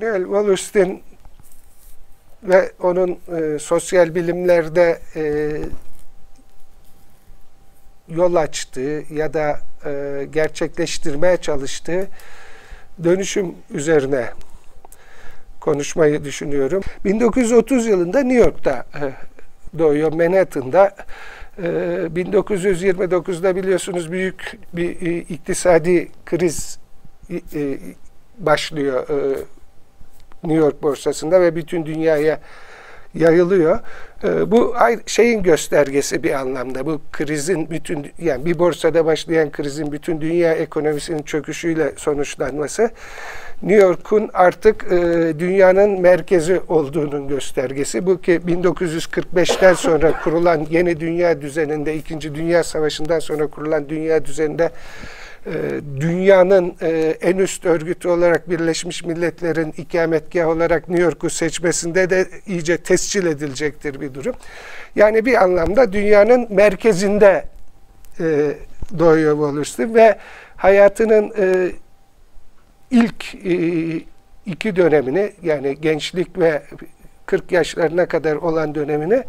Cornel Wallerstein ve onun e, sosyal bilimlerde e, yol açtığı ya da e, gerçekleştirmeye çalıştığı dönüşüm üzerine konuşmayı düşünüyorum. 1930 yılında New York'ta e, doğuyor, Manhattan'da. E, 1929'da biliyorsunuz büyük bir e, iktisadi kriz e, başlıyor e, New York borsasında ve bütün dünyaya yayılıyor. Ee, bu şeyin göstergesi bir anlamda. Bu krizin bütün yani bir borsada başlayan krizin bütün dünya ekonomisinin çöküşüyle sonuçlanması New York'un artık e, dünyanın merkezi olduğunun göstergesi. Bu ki 1945'ten sonra kurulan yeni dünya düzeninde, İkinci Dünya Savaşı'ndan sonra kurulan dünya düzeninde dünyanın e, en üst örgütü olarak Birleşmiş Milletler'in ikametgah olarak New York'u seçmesinde de iyice tescil edilecektir bir durum. Yani bir anlamda dünyanın merkezinde e, doğuyor Wallerstein ve hayatının e, ilk iki dönemini yani gençlik ve 40 yaşlarına kadar olan dönemini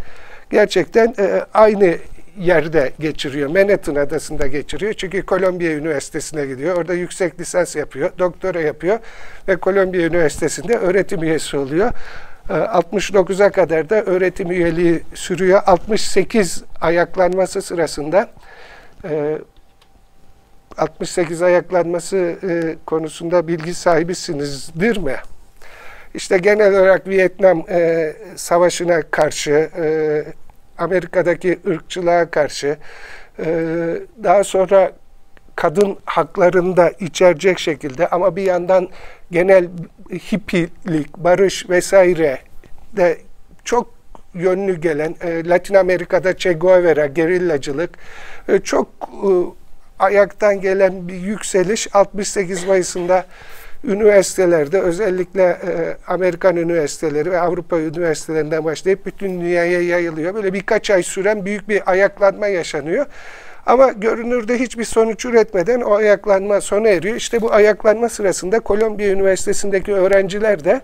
gerçekten aynı yerde geçiriyor. Manhattan adasında geçiriyor. Çünkü Columbia Üniversitesi'ne gidiyor. Orada yüksek lisans yapıyor. Doktora yapıyor. Ve Columbia Üniversitesi'nde öğretim üyesi oluyor. 69'a ee, kadar da öğretim üyeliği sürüyor. 68 ayaklanması sırasında 68 e, ayaklanması e, konusunda bilgi sahibisinizdir mi? İşte genel olarak Vietnam e, Savaşı'na karşı Amerika'daki ırkçılığa karşı e, daha sonra kadın haklarını da içerecek şekilde ama bir yandan genel hippilik, barış vesaire de çok yönlü gelen e, Latin Amerika'da Che Guevara, gerillacılık e, çok ayaktan gelen bir yükseliş 68 Mayıs'ında üniversitelerde özellikle e, Amerikan üniversiteleri ve Avrupa üniversitelerinden başlayıp bütün dünyaya yayılıyor. Böyle birkaç ay süren büyük bir ayaklanma yaşanıyor. Ama görünürde hiçbir sonuç üretmeden o ayaklanma sona eriyor. İşte bu ayaklanma sırasında Kolombiya Üniversitesi'ndeki öğrenciler de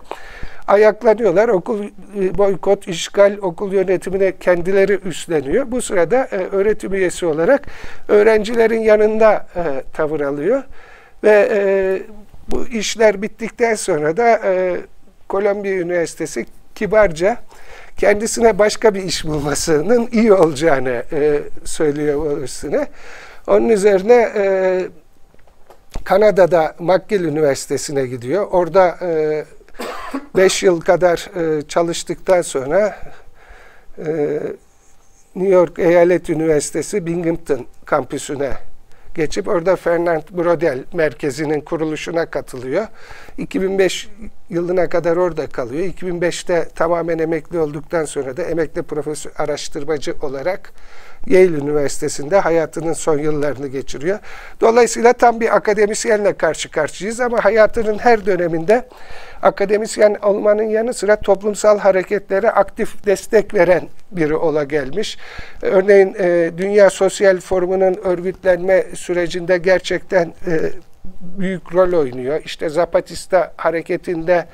ayaklanıyorlar. Okul e, boykot, işgal, okul yönetimine kendileri üstleniyor. Bu sırada e, öğretim üyesi olarak öğrencilerin yanında tavır alıyor. Ve bu işler bittikten sonra da e, Kolombiya Üniversitesi kibarca kendisine başka bir iş bulmasının iyi olacağını e, söylüyor üstüne. Onun üzerine e, Kanada'da McGill Üniversitesi'ne gidiyor. Orada 5 e, yıl kadar e, çalıştıktan sonra e, New York Eyalet Üniversitesi Binghamton kampüsüne geçip orada Fernand Brodel merkezinin kuruluşuna katılıyor. 2005 yılına kadar orada kalıyor. 2005'te tamamen emekli olduktan sonra da emekli profesör araştırmacı olarak Yale Üniversitesi'nde hayatının son yıllarını geçiriyor. Dolayısıyla tam bir akademisyenle karşı karşıyayız ama hayatının her döneminde akademisyen olmanın yanı sıra toplumsal hareketlere aktif destek veren biri ola gelmiş. Örneğin e, Dünya Sosyal Forumu'nun örgütlenme sürecinde gerçekten e, büyük rol oynuyor. İşte Zapatista hareketinde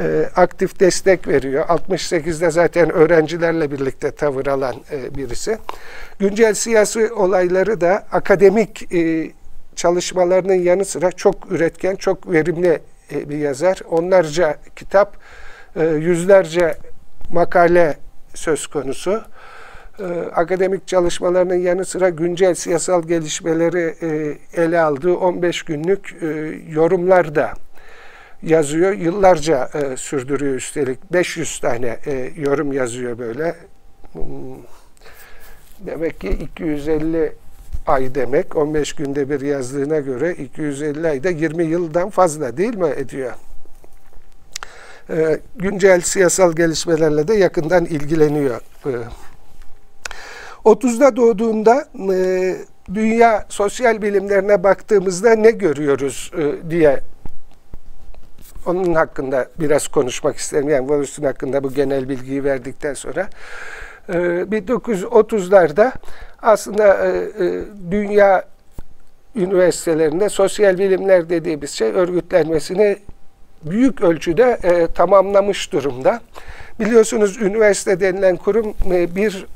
e, aktif destek veriyor. 68'de zaten öğrencilerle birlikte tavır alan e, birisi. Güncel siyasi olayları da akademik e, çalışmalarının yanı sıra çok üretken, çok verimli e, bir yazar. Onlarca kitap, e, yüzlerce makale söz konusu. E, akademik çalışmalarının yanı sıra güncel siyasal gelişmeleri e, ele aldığı 15 günlük e, yorumlar da yazıyor. Yıllarca e, sürdürüyor üstelik. 500 tane e, yorum yazıyor böyle. Hmm. Demek ki 250 ay demek. 15 günde bir yazdığına göre 250 ayda 20 yıldan fazla değil mi ediyor? E, güncel siyasal gelişmelerle de yakından ilgileniyor. E, 30'da doğduğunda e, dünya sosyal bilimlerine baktığımızda ne görüyoruz e, diye onun hakkında biraz konuşmak isterim. Yani Wallerstein hakkında bu genel bilgiyi verdikten sonra. 1930'larda ee, aslında e, e, dünya üniversitelerinde sosyal bilimler dediğimiz şey örgütlenmesini büyük ölçüde e, tamamlamış durumda. Biliyorsunuz üniversite denilen kurum bir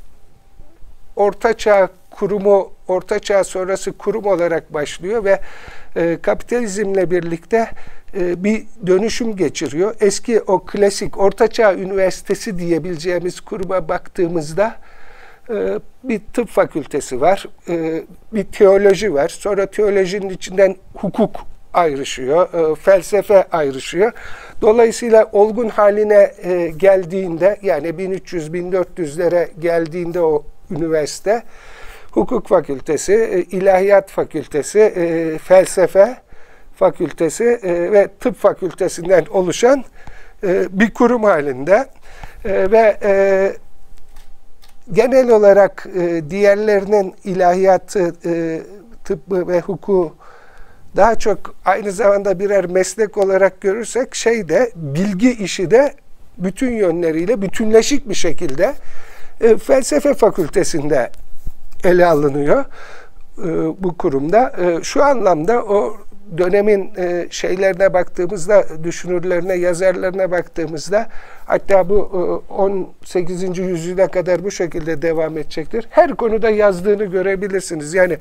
ortaçağ kurumu, ortaçağ sonrası kurum olarak başlıyor ve kapitalizmle birlikte e, bir dönüşüm geçiriyor. Eski o klasik ortaçağ üniversitesi diyebileceğimiz kuruma baktığımızda e, bir tıp fakültesi var, e, bir teoloji var. Sonra teolojinin içinden hukuk ayrışıyor, felsefe ayrışıyor. Dolayısıyla olgun haline geldiğinde yani 1300-1400'lere geldiğinde o üniversite hukuk fakültesi, ilahiyat fakültesi, e, felsefe fakültesi e, ve tıp fakültesinden oluşan e, bir kurum halinde e, ve e, genel olarak e, diğerlerinin ilahiyatı, e, tıbbı ve hukuku daha çok aynı zamanda birer meslek olarak görürsek şey de bilgi işi de bütün yönleriyle bütünleşik bir şekilde e, felsefe fakültesinde ele alınıyor e, bu kurumda. E, şu anlamda o dönemin e, şeylerine baktığımızda, düşünürlerine, yazarlarına baktığımızda hatta bu e, 18. yüzyıla kadar bu şekilde devam edecektir. Her konuda yazdığını görebilirsiniz. Yani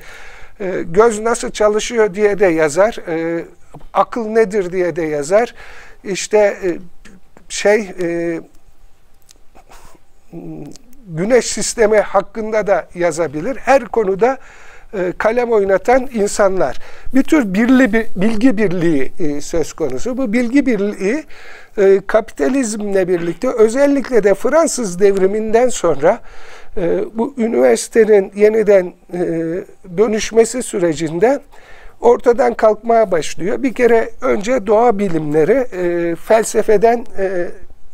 e, göz nasıl çalışıyor diye de yazar, e, akıl nedir diye de yazar. İşte e, şey e, güneş sistemi hakkında da yazabilir. Her konuda kalem oynatan insanlar. Bir tür birli, bir, bilgi birliği e, söz konusu. Bu bilgi birliği e, kapitalizmle birlikte özellikle de Fransız devriminden sonra bu üniversitenin yeniden dönüşmesi sürecinde ortadan kalkmaya başlıyor. Bir kere önce doğa bilimleri felsefeden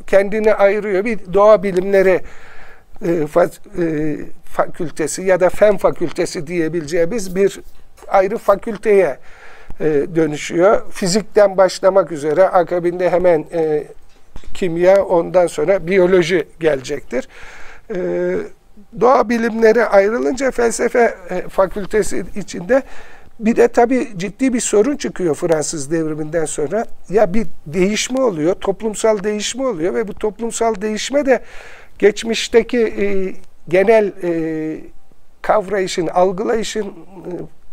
kendini ayırıyor. Bir doğa bilimleri fakültesi ya da fen fakültesi diyebileceğimiz bir ayrı fakülteye e, dönüşüyor. Fizikten başlamak üzere akabinde hemen e, kimya ondan sonra biyoloji gelecektir. E, doğa bilimleri ayrılınca felsefe e, fakültesi içinde bir de tabii ciddi bir sorun çıkıyor Fransız devriminden sonra. Ya bir değişme oluyor, toplumsal değişme oluyor ve bu toplumsal değişme de geçmişteki e, genel e, kavrayışın, algılayışın e,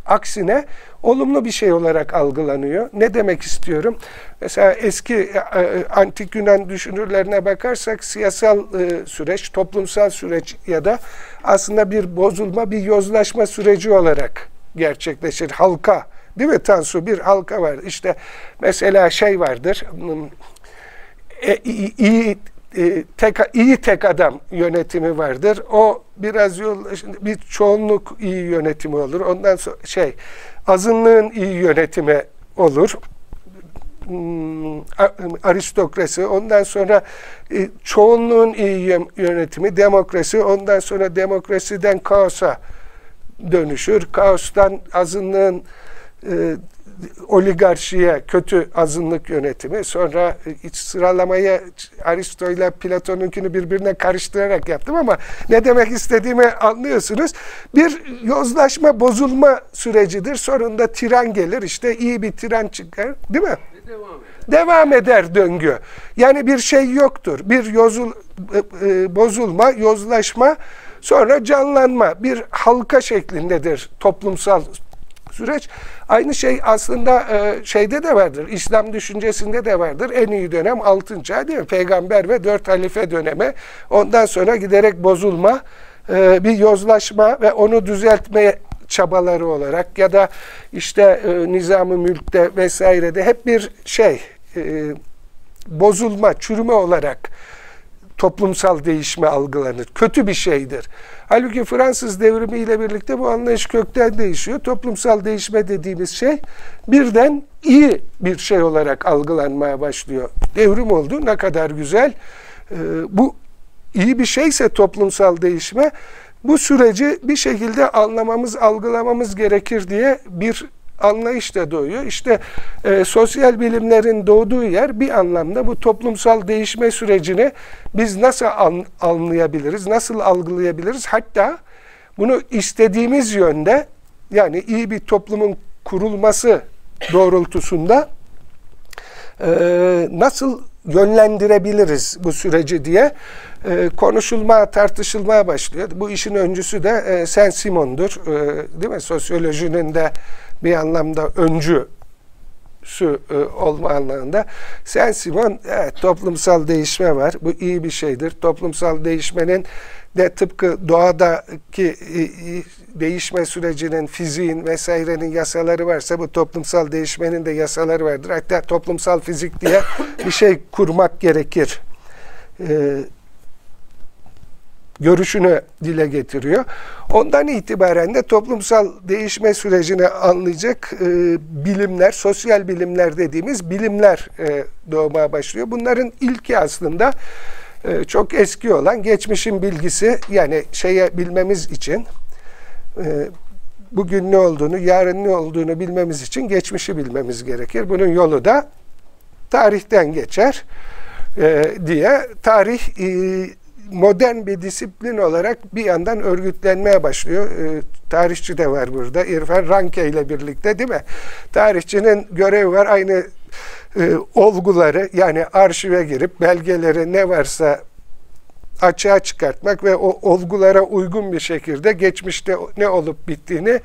aksine olumlu bir şey olarak algılanıyor. Ne demek istiyorum? Mesela eski e, e, antik Yunan düşünürlerine bakarsak siyasal e, süreç, toplumsal süreç ya da aslında bir bozulma, bir yozlaşma süreci olarak gerçekleşir. Halka, değil mi Tansu? Bir halka var. İşte mesela şey vardır, e, iyi e, tek, iyi tek adam yönetimi vardır. O biraz yol bir çoğunluk iyi yönetimi olur. Ondan sonra şey azınlığın iyi yönetimi olur. Hmm, aristokrasi, ondan sonra e, çoğunluğun iyi yönetimi, demokrasi, ondan sonra demokrasiden kaosa dönüşür. Kaostan azınlığın e, oligarşiye, kötü azınlık yönetimi, sonra iç sıralamayı Aristo ile Platon'unkini birbirine karıştırarak yaptım ama ne demek istediğimi anlıyorsunuz. Bir yozlaşma, bozulma sürecidir. Sonunda tiran gelir. işte iyi bir tiran çıkar. Değil mi? Devam eder. Devam eder döngü. Yani bir şey yoktur. Bir yozul, e, e, bozulma, yozlaşma, sonra canlanma. Bir halka şeklindedir toplumsal süreç. Aynı şey aslında e, şeyde de vardır. İslam düşüncesinde de vardır. En iyi dönem altın çağ değil mi? Peygamber ve dört halife dönemi. Ondan sonra giderek bozulma, e, bir yozlaşma ve onu düzeltmeye çabaları olarak ya da işte e, nizamı mülkte vesairede hep bir şey e, bozulma, çürüme olarak toplumsal değişme algılanır. Kötü bir şeydir. Halbuki Fransız devrimi ile birlikte bu anlayış kökten değişiyor. Toplumsal değişme dediğimiz şey birden iyi bir şey olarak algılanmaya başlıyor. Devrim oldu ne kadar güzel. Ee, bu iyi bir şeyse toplumsal değişme bu süreci bir şekilde anlamamız, algılamamız gerekir diye bir anlayış da doğuyor. İşte e, sosyal bilimlerin doğduğu yer bir anlamda bu toplumsal değişme sürecini biz nasıl an, anlayabiliriz, nasıl algılayabiliriz? Hatta bunu istediğimiz yönde yani iyi bir toplumun kurulması doğrultusunda e, nasıl yönlendirebiliriz bu süreci diye e, konuşulmaya, tartışılmaya başlıyor. Bu işin öncüsü de e, Saint Simon'dur. E, değil mi? Sosyolojinin de bir anlamda öncü su e, olma anlamında. Saint Simon evet, toplumsal değişme var. Bu iyi bir şeydir. Toplumsal değişmenin de tıpkı doğadaki değişme sürecinin, fiziğin vesairenin yasaları varsa bu toplumsal değişmenin de yasaları vardır. Hatta toplumsal fizik diye bir şey kurmak gerekir. Ee, görüşünü dile getiriyor. Ondan itibaren de toplumsal değişme sürecini anlayacak e, bilimler, sosyal bilimler dediğimiz bilimler e, doğmaya başlıyor. Bunların ilki aslında e, çok eski olan geçmişin bilgisi yani şeye bilmemiz için e, bugün ne olduğunu, yarın ne olduğunu bilmemiz için geçmişi bilmemiz gerekir. Bunun yolu da tarihten geçer e, diye tarih modern bir disiplin olarak bir yandan örgütlenmeye başlıyor. tarihçi de var burada. İrfan Ranke ile birlikte değil mi? Tarihçinin görevi var. Aynı e, olguları yani arşive girip belgeleri ne varsa açığa çıkartmak ve o olgulara uygun bir şekilde geçmişte ne olup bittiğini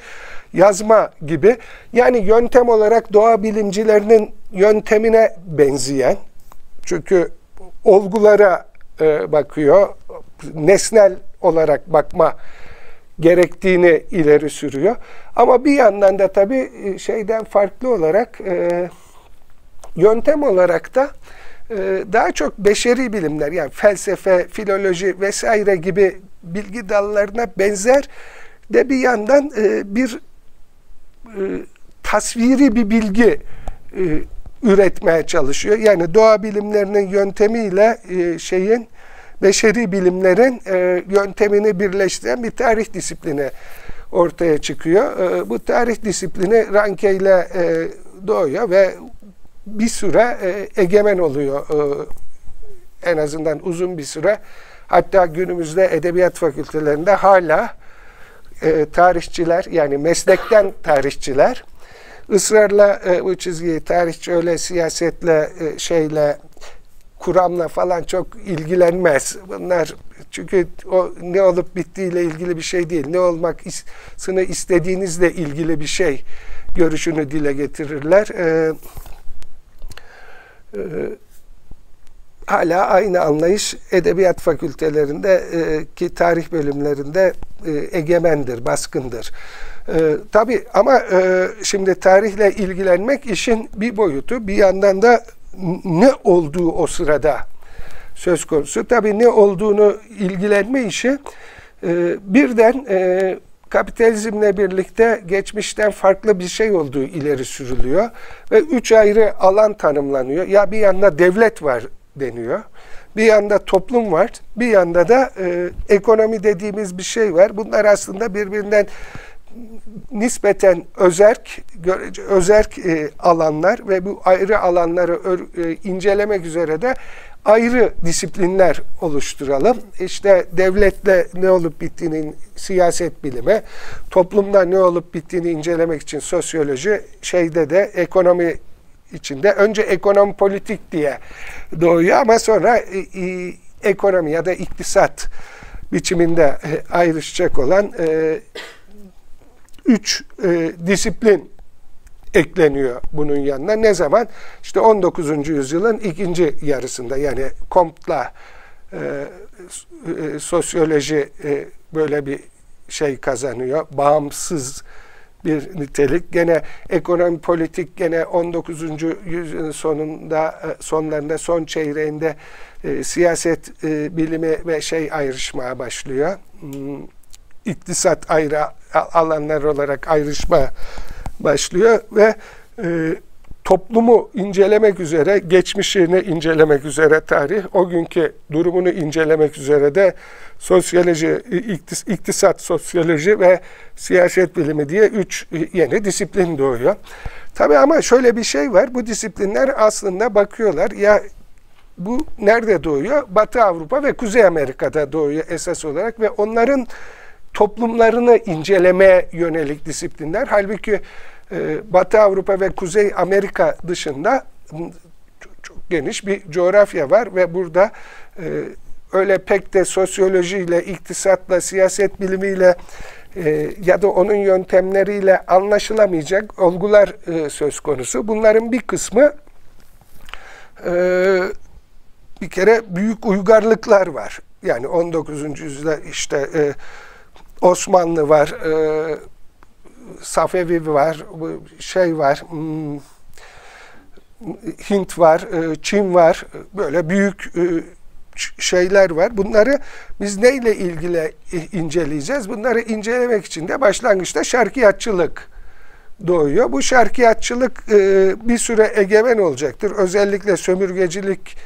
yazma gibi. Yani yöntem olarak doğa bilimcilerinin yöntemine benzeyen çünkü olgulara e, bakıyor, nesnel olarak bakma gerektiğini ileri sürüyor. Ama bir yandan da tabii e, şeyden farklı olarak e, Yöntem olarak da e, daha çok beşeri bilimler yani felsefe, filoloji vesaire gibi bilgi dallarına benzer de bir yandan e, bir e, tasviri bir bilgi üretmeye çalışıyor. Yani doğa bilimlerinin yöntemiyle şeyin beşeri bilimlerin yöntemini birleştiren bir tarih disiplini ortaya çıkıyor. bu tarih disiplini Ranke ile doğuyor ve bir süre e, egemen oluyor. E, en azından uzun bir süre. Hatta günümüzde edebiyat fakültelerinde hala e, tarihçiler yani meslekten tarihçiler ısrarla e, bu çizgiyi tarihçi öyle siyasetle e, şeyle kuramla falan çok ilgilenmez. Bunlar çünkü o ne olup bittiğiyle ilgili bir şey değil. Ne olmak olmasını istediğinizle ilgili bir şey görüşünü dile getirirler. E, e, hala aynı anlayış edebiyat fakültelerinde e, ki tarih bölümlerinde e, egemendir, baskındır. E, tabii ama e, şimdi tarihle ilgilenmek işin bir boyutu. Bir yandan da ne olduğu o sırada söz konusu. Tabii ne olduğunu ilgilenme işi e, birden e, kapitalizmle birlikte geçmişten farklı bir şey olduğu ileri sürülüyor ve üç ayrı alan tanımlanıyor. Ya bir yanda devlet var deniyor. Bir yanda toplum var, bir yanda da e, ekonomi dediğimiz bir şey var. Bunlar aslında birbirinden nispeten özerk, özerk e, alanlar ve bu ayrı alanları e, incelemek üzere de ayrı disiplinler oluşturalım. İşte devletle ne olup bittiğinin siyaset bilimi, toplumda ne olup bittiğini incelemek için sosyoloji, şeyde de ekonomi içinde önce ekonomi politik diye doğuyor ama sonra e, e, ekonomi ya da iktisat biçiminde e, ayrışacak olan e, üç e, disiplin ekleniyor bunun yanına. Ne zaman? İşte 19. yüzyılın ikinci yarısında yani Comte'la e, e, sosyoloji e, böyle bir şey kazanıyor. Bağımsız bir nitelik. Gene ekonomi politik gene 19. yüzyılın sonunda e, sonlarında son çeyreğinde e, siyaset e, bilimi ve şey ayrışmaya başlıyor. Hmm, iktisat ayrı alanlar olarak ayrışma başlıyor ve e, toplumu incelemek üzere, geçmişini incelemek üzere tarih, o günkü durumunu incelemek üzere de sosyoloji, iktisat sosyoloji ve siyaset bilimi diye üç yeni disiplin doğuyor. Tabii ama şöyle bir şey var, bu disiplinler aslında bakıyorlar, ya bu nerede doğuyor? Batı Avrupa ve Kuzey Amerika'da doğuyor esas olarak ve onların toplumlarını incelemeye yönelik disiplinler. Halbuki e, Batı Avrupa ve Kuzey Amerika dışında geniş bir coğrafya var ve burada e, öyle pek de sosyolojiyle, iktisatla, siyaset bilimiyle e, ya da onun yöntemleriyle anlaşılamayacak olgular söz konusu. Bunların bir kısmı bir kere büyük uygarlıklar var. Yani 19. yüzyılda işte e, Osmanlı var, e, Safevi var, şey var, hmm, Hint var, e, Çin var, böyle büyük e, şeyler var. Bunları biz neyle ilgili inceleyeceğiz? Bunları incelemek için de başlangıçta şarkiyatçılık doğuyor. Bu şarkiyatçılık e, bir süre egemen olacaktır. Özellikle sömürgecilik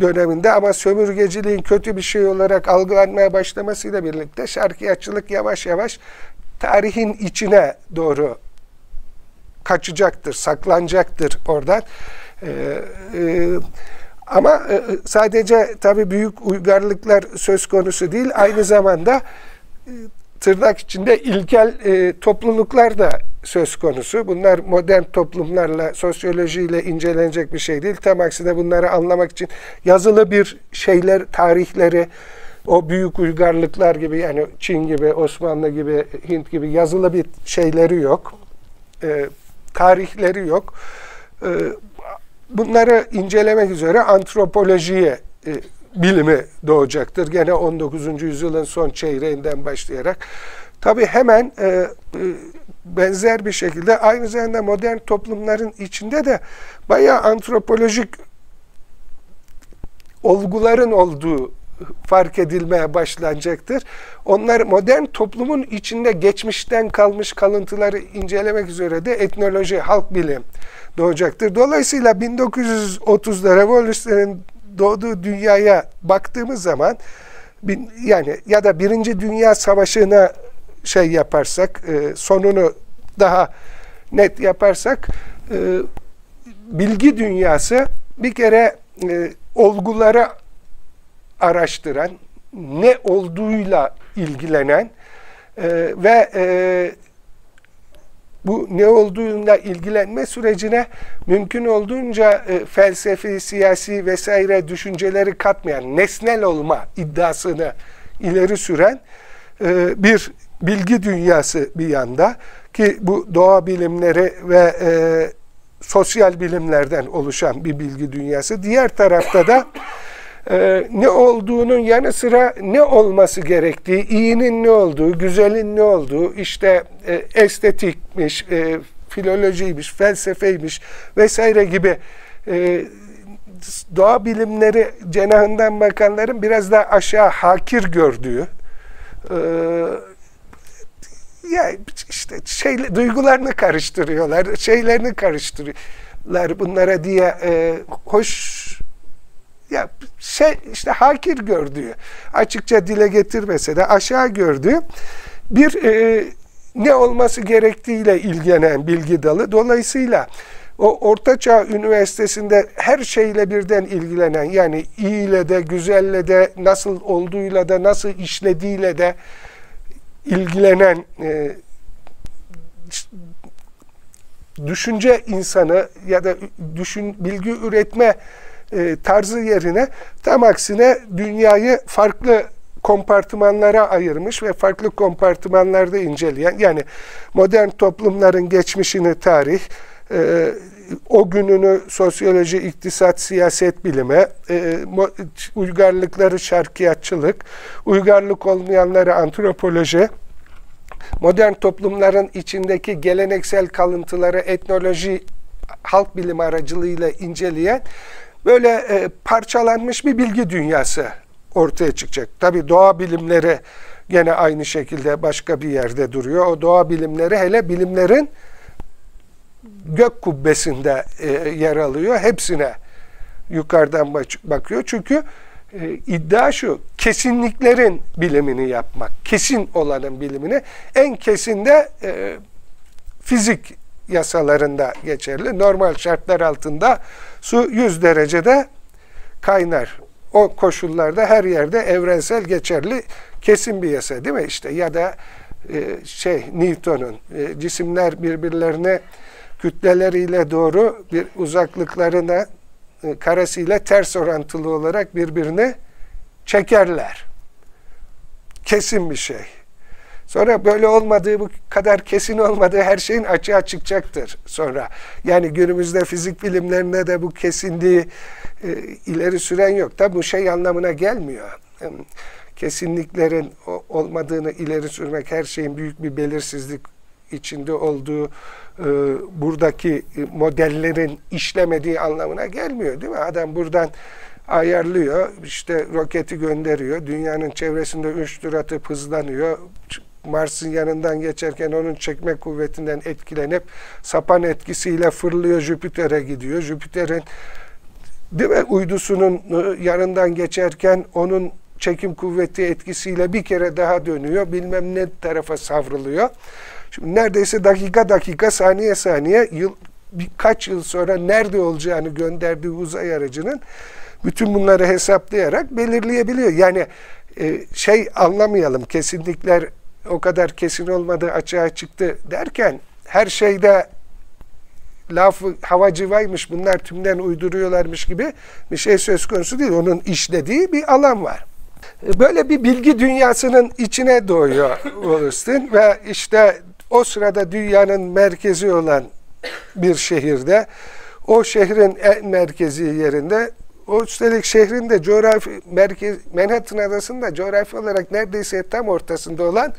döneminde ama sömürgeciliğin kötü bir şey olarak algılanmaya başlamasıyla birlikte şarkiyatçılık yavaş yavaş tarihin içine doğru kaçacaktır, saklanacaktır oradan. Ee, e, ama e, sadece tabii büyük uygarlıklar söz konusu değil, aynı zamanda e, tırnak içinde ilkel e, topluluklar da söz konusu. Bunlar modern toplumlarla, sosyolojiyle incelenecek bir şey değil. Tam aksine bunları anlamak için yazılı bir şeyler, tarihleri, o büyük uygarlıklar gibi yani Çin gibi, Osmanlı gibi, Hint gibi yazılı bir şeyleri yok. E, tarihleri yok. E, bunları incelemek üzere antropolojiye e, bilimi doğacaktır. Gene 19. yüzyılın son çeyreğinden başlayarak. Tabi hemen e, e, benzer bir şekilde aynı zamanda modern toplumların içinde de bayağı antropolojik olguların olduğu fark edilmeye başlanacaktır. Onlar modern toplumun içinde geçmişten kalmış kalıntıları incelemek üzere de etnoloji, halk bilim doğacaktır. Dolayısıyla 1930'da revolüsyonun doğduğu dünyaya baktığımız zaman yani ya da Birinci Dünya Savaşı'na şey yaparsak, e, sonunu daha net yaparsak e, bilgi dünyası bir kere e, olguları araştıran, ne olduğuyla ilgilenen ve bu ne olduğuyla ilgilenme sürecine mümkün olduğunca e, felsefi, siyasi vesaire düşünceleri katmayan, nesnel olma iddiasını ileri süren e, bir bilgi dünyası bir yanda ki bu doğa bilimleri ve e, sosyal bilimlerden oluşan bir bilgi dünyası. Diğer tarafta da e, ne olduğunun yanı sıra ne olması gerektiği, iyinin ne olduğu, güzelin ne olduğu, işte e, estetikmiş, e, filolojiymiş, felsefeymiş vesaire gibi e, doğa bilimleri cenahından bakanların biraz daha aşağı hakir gördüğü, e, ya işte şey duygularını karıştırıyorlar, şeylerini karıştırıyorlar bunlara diye e, hoş ya şey işte hakir gördüğü, açıkça dile getirmese de aşağı gördüğü bir e, ne olması gerektiğiyle ilgilenen bilgi dalı. Dolayısıyla o Ortaçağ Üniversitesi'nde her şeyle birden ilgilenen yani iyiyle de güzelle de nasıl olduğuyla da nasıl işlediğiyle de ilgilenen e, düşünce insanı ya da düşün bilgi üretme e, tarzı yerine tam aksine dünyayı farklı kompartımanlara ayırmış ve farklı kompartımanlarda inceleyen yani modern toplumların geçmişini tarih, e, o gününü sosyoloji, iktisat, siyaset bilimi, e, uygarlıkları şarkiyatçılık, uygarlık olmayanları antropoloji, modern toplumların içindeki geleneksel kalıntıları etnoloji, halk bilimi aracılığıyla inceleyen böyle e, parçalanmış bir bilgi dünyası ortaya çıkacak. Tabi doğa bilimleri gene aynı şekilde başka bir yerde duruyor. O doğa bilimleri hele bilimlerin gök kubbesinde e, yer alıyor. Hepsine yukarıdan bakıyor. Çünkü e, iddia şu, kesinliklerin bilimini yapmak. Kesin olanın bilimini. En kesinde e, fizik yasalarında geçerli. Normal şartlar altında su 100 derecede kaynar. O koşullarda her yerde evrensel geçerli kesin bir yasa değil mi? İşte ya da şey Newton'un cisimler birbirlerine kütleleriyle doğru bir uzaklıklarına e, karesiyle ters orantılı olarak birbirini çekerler. Kesin bir şey. Sonra böyle olmadığı bu kadar kesin olmadığı her şeyin açığa çıkacaktır sonra. Yani günümüzde fizik bilimlerinde de bu kesinliği e, ileri süren yok da bu şey anlamına gelmiyor. kesinliklerin olmadığını ileri sürmek her şeyin büyük bir belirsizlik içinde olduğu buradaki modellerin işlemediği anlamına gelmiyor değil mi? Adam buradan ayarlıyor, işte roketi gönderiyor, dünyanın çevresinde üç tur atıp hızlanıyor, Mars'ın yanından geçerken onun çekme kuvvetinden etkilenip sapan etkisiyle fırlıyor Jüpiter'e gidiyor. Jüpiter'in değil mi, uydusunun e, yanından geçerken onun çekim kuvveti etkisiyle bir kere daha dönüyor. Bilmem ne tarafa savruluyor. Şimdi neredeyse dakika dakika, saniye saniye, yıl, birkaç yıl sonra nerede olacağını gönderdiği uzay aracının bütün bunları hesaplayarak belirleyebiliyor. Yani e, şey anlamayalım, kesinlikler o kadar kesin olmadığı açığa çıktı derken her şeyde lafı havacıvaymış bunlar tümden uyduruyorlarmış gibi bir şey söz konusu değil. Onun işlediği bir alan var. E, böyle bir bilgi dünyasının içine doğuyor Wallerstein ve işte o sırada dünyanın merkezi olan bir şehirde o şehrin en merkezi yerinde o üstelik şehrin de coğrafi merkez Manhattan adasında coğrafi olarak neredeyse tam ortasında olan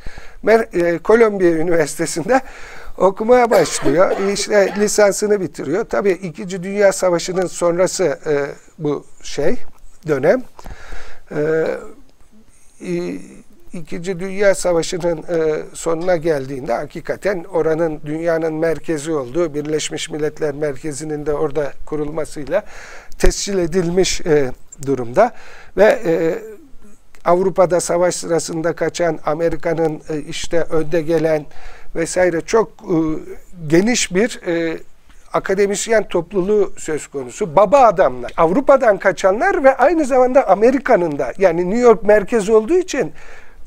e, Kolombiya Üniversitesi'nde okumaya başlıyor. İşte lisansını bitiriyor. Tabii İkinci Dünya Savaşı'nın sonrası e, bu şey dönem. E, İkinci Dünya Savaşı'nın e, sonuna geldiğinde hakikaten oranın dünyanın merkezi olduğu Birleşmiş Milletler Merkezi'nin de orada kurulmasıyla tescil edilmiş e, durumda ve e, Avrupa'da savaş sırasında kaçan Amerika'nın e, işte önde gelen vesaire çok e, geniş bir e, akademisyen topluluğu söz konusu. Baba adamlar. Avrupa'dan kaçanlar ve aynı zamanda Amerika'nın da yani New York merkez olduğu için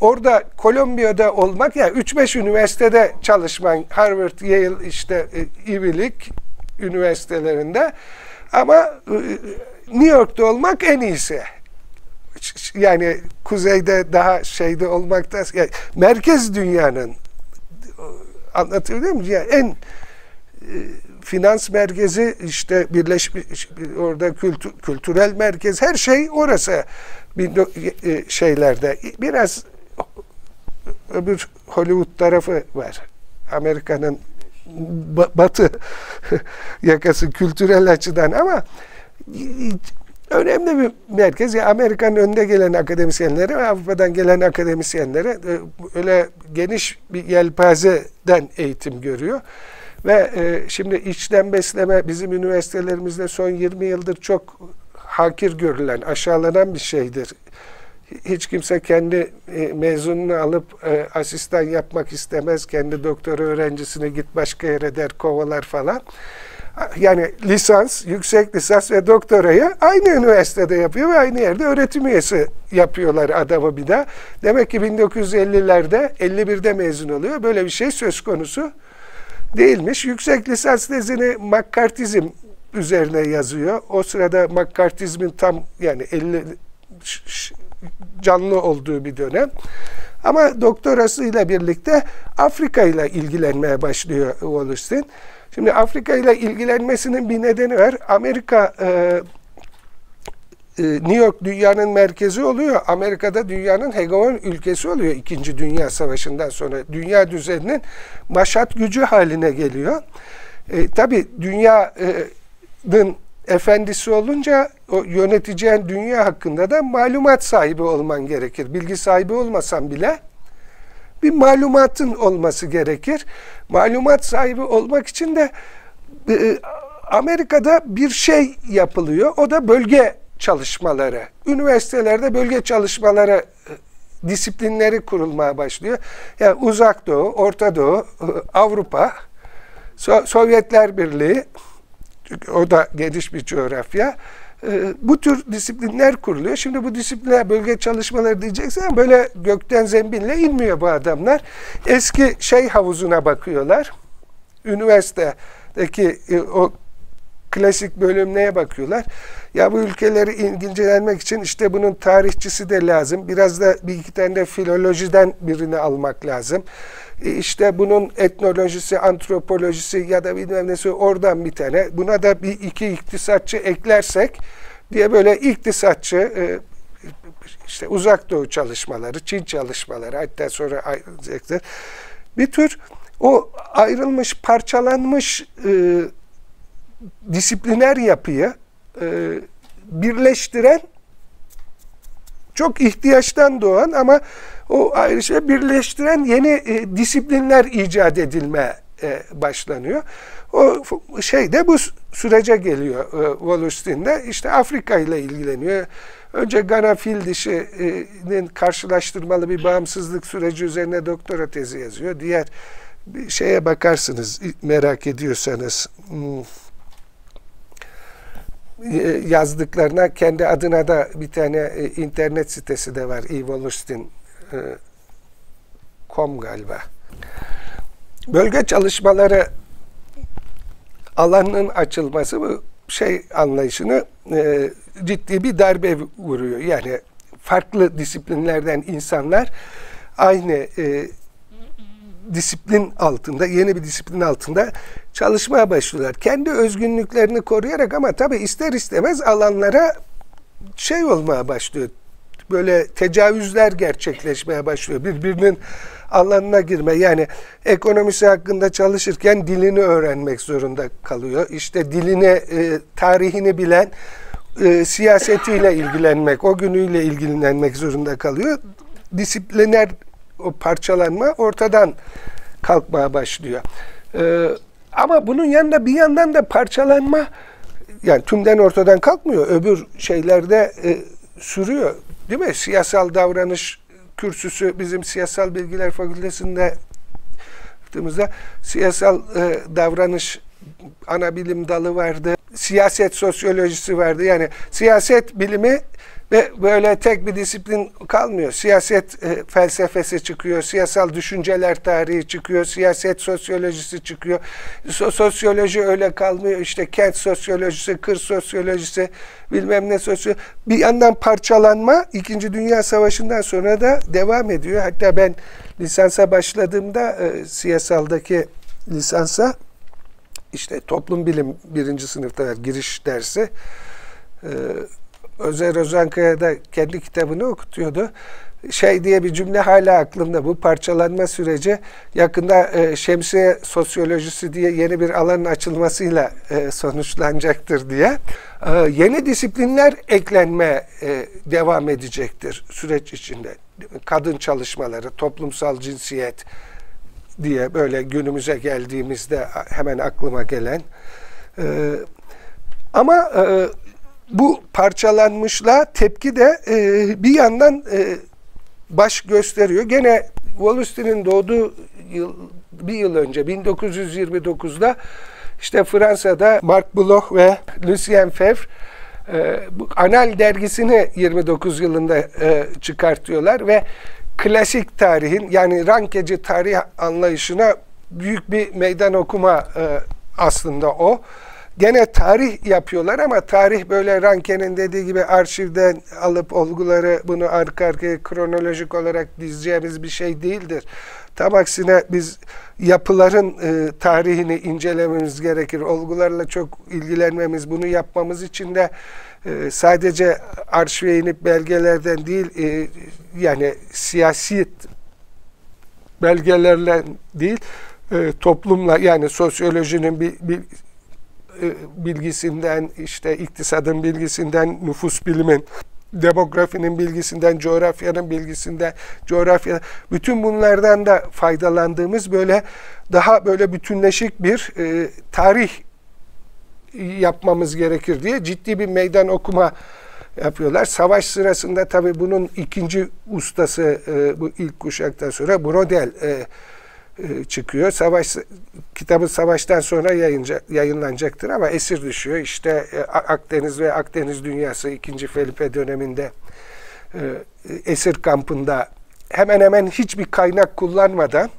orada Kolombiya'da olmak yani 3-5 üniversitede çalışman Harvard, Yale işte e, Ivy League üniversitelerinde ama e, New York'ta olmak en iyisi. Yani kuzeyde daha şeyde olmakta yani merkez dünyanın anlatabiliyor muyum? Yani en e, finans merkezi işte birleşmiş orada kültür, kültürel merkez her şey orası bir şeylerde biraz öbür Hollywood tarafı var. Amerika'nın batı yakası kültürel açıdan ama önemli bir merkez. Yani Amerika'nın önde gelen akademisyenlere ve Avrupa'dan gelen akademisyenlere öyle geniş bir yelpazeden eğitim görüyor. Ve e, şimdi içten besleme bizim üniversitelerimizde son 20 yıldır çok hakir görülen, aşağılanan bir şeydir hiç kimse kendi e, mezununu alıp e, asistan yapmak istemez. Kendi doktora öğrencisini git başka yere der, kovalar falan. Yani lisans, yüksek lisans ve doktorayı aynı üniversitede yapıyor ve aynı yerde öğretim üyesi yapıyorlar adamı bir daha. Demek ki 1950'lerde, 51'de mezun oluyor. Böyle bir şey söz konusu değilmiş. Yüksek lisans tezini McCarthyizm üzerine yazıyor. O sırada McCarthyizmin tam yani 50 canlı olduğu bir dönem. Ama doktorasıyla birlikte Afrika ile ilgilenmeye başlıyor Wallerstein. Şimdi Afrika ile ilgilenmesinin bir nedeni var. Amerika e, e, New York dünyanın merkezi oluyor. Amerika'da dünyanın hegemon ülkesi oluyor İkinci Dünya Savaşı'ndan sonra. Dünya düzeninin maşat gücü haline geliyor. E, tabii dünyanın efendisi olunca o yöneteceğin dünya hakkında da malumat sahibi olman gerekir. Bilgi sahibi olmasan bile bir malumatın olması gerekir. Malumat sahibi olmak için de e, Amerika'da bir şey yapılıyor. O da bölge çalışmaları. Üniversitelerde bölge çalışmaları e, disiplinleri kurulmaya başlıyor. Yani Uzak Doğu, Orta Doğu, e, Avrupa, Sovyetler Birliği, o da geniş bir coğrafya. E, bu tür disiplinler kuruluyor. Şimdi bu disiplinler bölge çalışmaları diyeceksen böyle gökten zembille inmiyor bu adamlar. Eski şey havuzuna bakıyorlar. Üniversitedeki e, o klasik bölüm neye bakıyorlar? Ya bu ülkeleri ilgilenmek için işte bunun tarihçisi de lazım. Biraz da bir iki tane de filolojiden birini almak lazım. E işte bunun etnolojisi, antropolojisi ya da bilmem nesi oradan bir tane. Buna da bir iki iktisatçı eklersek diye böyle iktisatçı e, işte uzak doğu çalışmaları, Çin çalışmaları hatta sonra. Bir tür o ayrılmış, parçalanmış e, disipliner yapıyı e, birleştiren çok ihtiyaçtan doğan ama o ayrıca birleştiren yeni e, disiplinler icat edilme e, başlanıyor. O şey de bu sürece geliyor e, Wallerstein'de. İşte Afrika ile ilgileniyor. Önce Gana fil dişinin karşılaştırmalı bir bağımsızlık süreci üzerine doktora tezi yazıyor. Diğer bir şeye bakarsınız merak ediyorsanız. Hmm. E, yazdıklarına kendi adına da bir tane e, internet sitesi de var. evolustin.com e, galiba. Bölge çalışmaları alanının açılması bu şey anlayışını e, ciddi bir darbe vuruyor. Yani farklı disiplinlerden insanlar aynı e, disiplin altında, yeni bir disiplin altında çalışmaya başlıyorlar. Kendi özgünlüklerini koruyarak ama tabi ister istemez alanlara şey olmaya başlıyor. Böyle tecavüzler gerçekleşmeye başlıyor. Birbirinin alanına girme. Yani ekonomisi hakkında çalışırken dilini öğrenmek zorunda kalıyor. İşte dilini, e, tarihini bilen e, siyasetiyle ilgilenmek, o günüyle ilgilenmek zorunda kalıyor. Disipliner o parçalanma ortadan kalkmaya başlıyor. Ee, ama bunun yanında bir yandan da parçalanma yani tümden ortadan kalkmıyor. Öbür şeylerde e, sürüyor. Değil mi? Siyasal davranış kürsüsü bizim siyasal bilgiler fakültesinde baktığımızda siyasal e, davranış ana bilim dalı vardı. Siyaset sosyolojisi vardı. Yani siyaset bilimi ve böyle tek bir disiplin kalmıyor. Siyaset e, felsefesi çıkıyor, siyasal düşünceler tarihi çıkıyor, siyaset sosyolojisi çıkıyor. So sosyoloji öyle kalmıyor. İşte kent sosyolojisi, kır sosyolojisi, bilmem ne sosyolojisi. Bir yandan parçalanma İkinci Dünya Savaşı'ndan sonra da devam ediyor. Hatta ben lisansa başladığımda e, siyasaldaki lisansa işte toplum bilim birinci sınıfta giriş dersi. E, Özer Özankaya da kendi kitabını okutuyordu. Şey diye bir cümle hala aklımda. Bu parçalanma süreci yakında e, şemsiye sosyolojisi diye yeni bir alanın açılmasıyla e, sonuçlanacaktır diye. E, yeni disiplinler eklenme e, devam edecektir süreç içinde. Kadın çalışmaları, toplumsal cinsiyet diye böyle günümüze geldiğimizde hemen aklıma gelen. E, ama e, bu parçalanmışlığa tepki de e, bir yandan e, baş gösteriyor. Gene Wallenstein'in doğduğu yıl, bir yıl önce 1929'da işte Fransa'da Marc Bloch ve Lucien Febvre e, bu Anal dergisini 29 yılında e, çıkartıyorlar ve klasik tarihin yani rankeci tarih anlayışına büyük bir meydan okuma e, aslında o. Gene tarih yapıyorlar ama tarih böyle Ranke'nin dediği gibi arşivden alıp olguları bunu arka arkaya kronolojik olarak dizeceğimiz bir şey değildir. Tam aksine biz yapıların e, tarihini incelememiz gerekir. Olgularla çok ilgilenmemiz, bunu yapmamız için de e, sadece arşive inip belgelerden değil, e, yani siyasi belgelerle değil, e, toplumla yani sosyolojinin bir, bir bilgisinden, işte iktisadın bilgisinden, nüfus bilimin, demografinin bilgisinden, coğrafyanın bilgisinden, coğrafya, bütün bunlardan da faydalandığımız böyle daha böyle bütünleşik bir e, tarih yapmamız gerekir diye ciddi bir meydan okuma yapıyorlar. Savaş sırasında tabii bunun ikinci ustası e, bu ilk kuşaktan sonra Brodel e, e, çıkıyor. Savaş kitabı savaştan sonra yayınca, yayınlanacaktır ama esir düşüyor. İşte e, Akdeniz ve Akdeniz dünyası 2. Felipe döneminde e, esir kampında hemen hemen hiçbir kaynak kullanmadan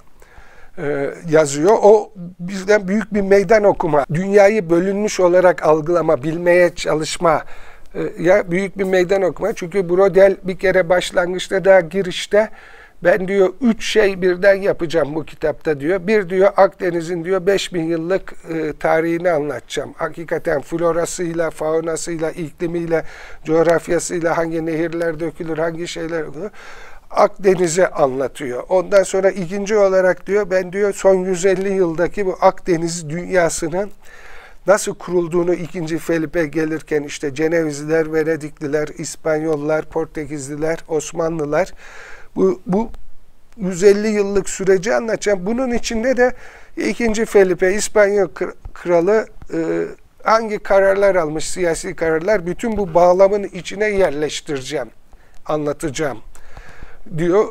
e, yazıyor. O bizden büyük bir meydan okuma, dünyayı bölünmüş olarak algılama, bilmeye çalışma e, ya büyük bir meydan okuma. Çünkü Brodel bir kere başlangıçta daha girişte ben diyor üç şey birden yapacağım bu kitapta diyor. Bir diyor Akdeniz'in diyor 5000 yıllık e, tarihini anlatacağım. Hakikaten florasıyla, faunasıyla, iklimiyle, coğrafyasıyla hangi nehirler dökülür, hangi şeyler olur. Akdeniz'i anlatıyor. Ondan sonra ikinci olarak diyor ben diyor son 150 yıldaki bu Akdeniz dünyasının nasıl kurulduğunu ikinci Felipe gelirken işte Cenevizliler, Venedikliler, İspanyollar, Portekizliler, Osmanlılar bu, bu 150 yıllık süreci anlatacağım. Bunun içinde de ikinci Felipe, İspanyol kralı e, hangi kararlar almış, siyasi kararlar, bütün bu bağlamın içine yerleştireceğim, anlatacağım diyor.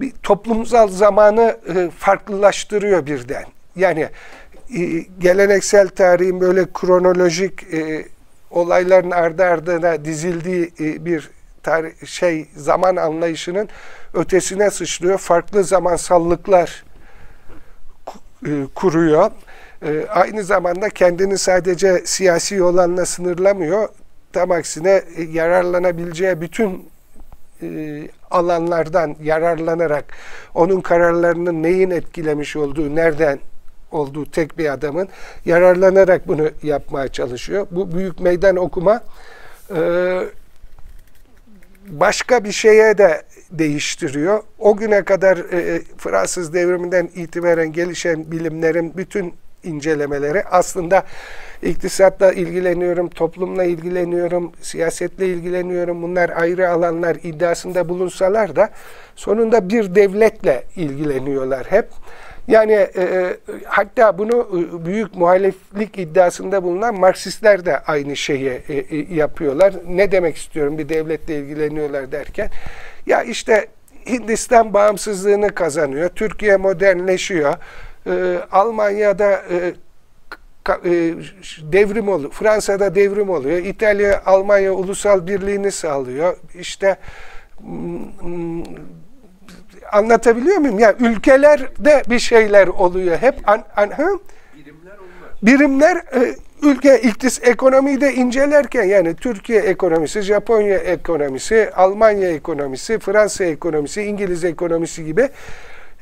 Bir toplumsal zamanı e, farklılaştırıyor birden. Yani e, geleneksel tarihin böyle kronolojik olayların ardı ardına dizildiği bir tarih, şey zaman anlayışının ötesine sıçrıyor. Farklı zamansallıklar kuruyor. Aynı zamanda kendini sadece siyasi olanla sınırlamıyor. Tam aksine yararlanabileceği bütün alanlardan yararlanarak onun kararlarının neyin etkilemiş olduğu, nereden olduğu tek bir adamın yararlanarak bunu yapmaya çalışıyor. Bu büyük meydan okuma e, başka bir şeye de değiştiriyor. O güne kadar e, Fransız devriminden itibaren gelişen bilimlerin bütün incelemeleri aslında iktisatla ilgileniyorum, toplumla ilgileniyorum, siyasetle ilgileniyorum. Bunlar ayrı alanlar iddiasında bulunsalar da sonunda bir devletle ilgileniyorlar hep. Yani e, e hatta bunu e, büyük muhaleflik iddiasında bulunan Marksistler de aynı şeyi e, e, yapıyorlar. Ne demek istiyorum bir devletle ilgileniyorlar derken? Ya işte Hindistan bağımsızlığını kazanıyor, Türkiye modernleşiyor, e, Almanya'da e, e, devrim oluyor, Fransa'da devrim oluyor, İtalya, Almanya ulusal birliğini sağlıyor. İşte anlatabiliyor muyum? Ya yani ülkelerde bir şeyler oluyor hep. An, an? Birimler Birimler e, ülke iktis ekonomiyi de incelerken yani Türkiye ekonomisi, Japonya ekonomisi, Almanya ekonomisi, Fransa ekonomisi, İngiliz ekonomisi gibi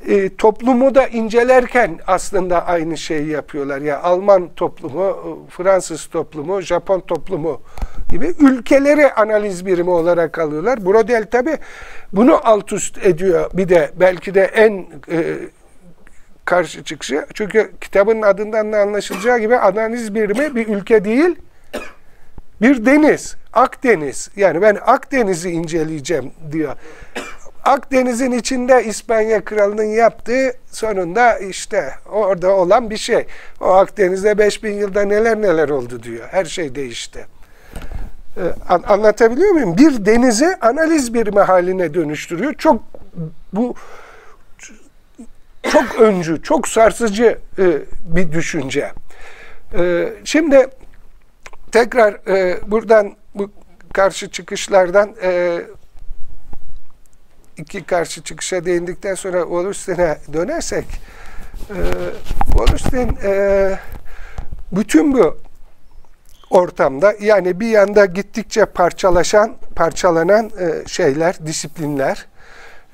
e, toplumu da incelerken aslında aynı şeyi yapıyorlar. Ya Alman toplumu, Fransız toplumu, Japon toplumu gibi ülkeleri analiz birimi olarak alıyorlar. Brodel tabi bunu alt üst ediyor. Bir de belki de en e, karşı çıkışı. Çünkü kitabın adından da anlaşılacağı gibi analiz birimi bir ülke değil, bir deniz. Akdeniz. Yani ben Akdeniz'i inceleyeceğim diyor. Akdeniz'in içinde İspanya kralının yaptığı sonunda işte orada olan bir şey. O Akdeniz'de 5000 yılda neler neler oldu diyor. Her şey değişti. Ee, anlatabiliyor muyum? Bir denizi analiz birimi haline dönüştürüyor. Çok bu çok öncü, çok sarsıcı e, bir düşünce. E, şimdi tekrar e, buradan bu karşı çıkışlardan e, iki karşı çıkışa değindikten sonra Wallerstein'e dönersek e, Wallerstein e, bütün bu ortamda yani bir yanda gittikçe parçalaşan, parçalanan e, şeyler, disiplinler,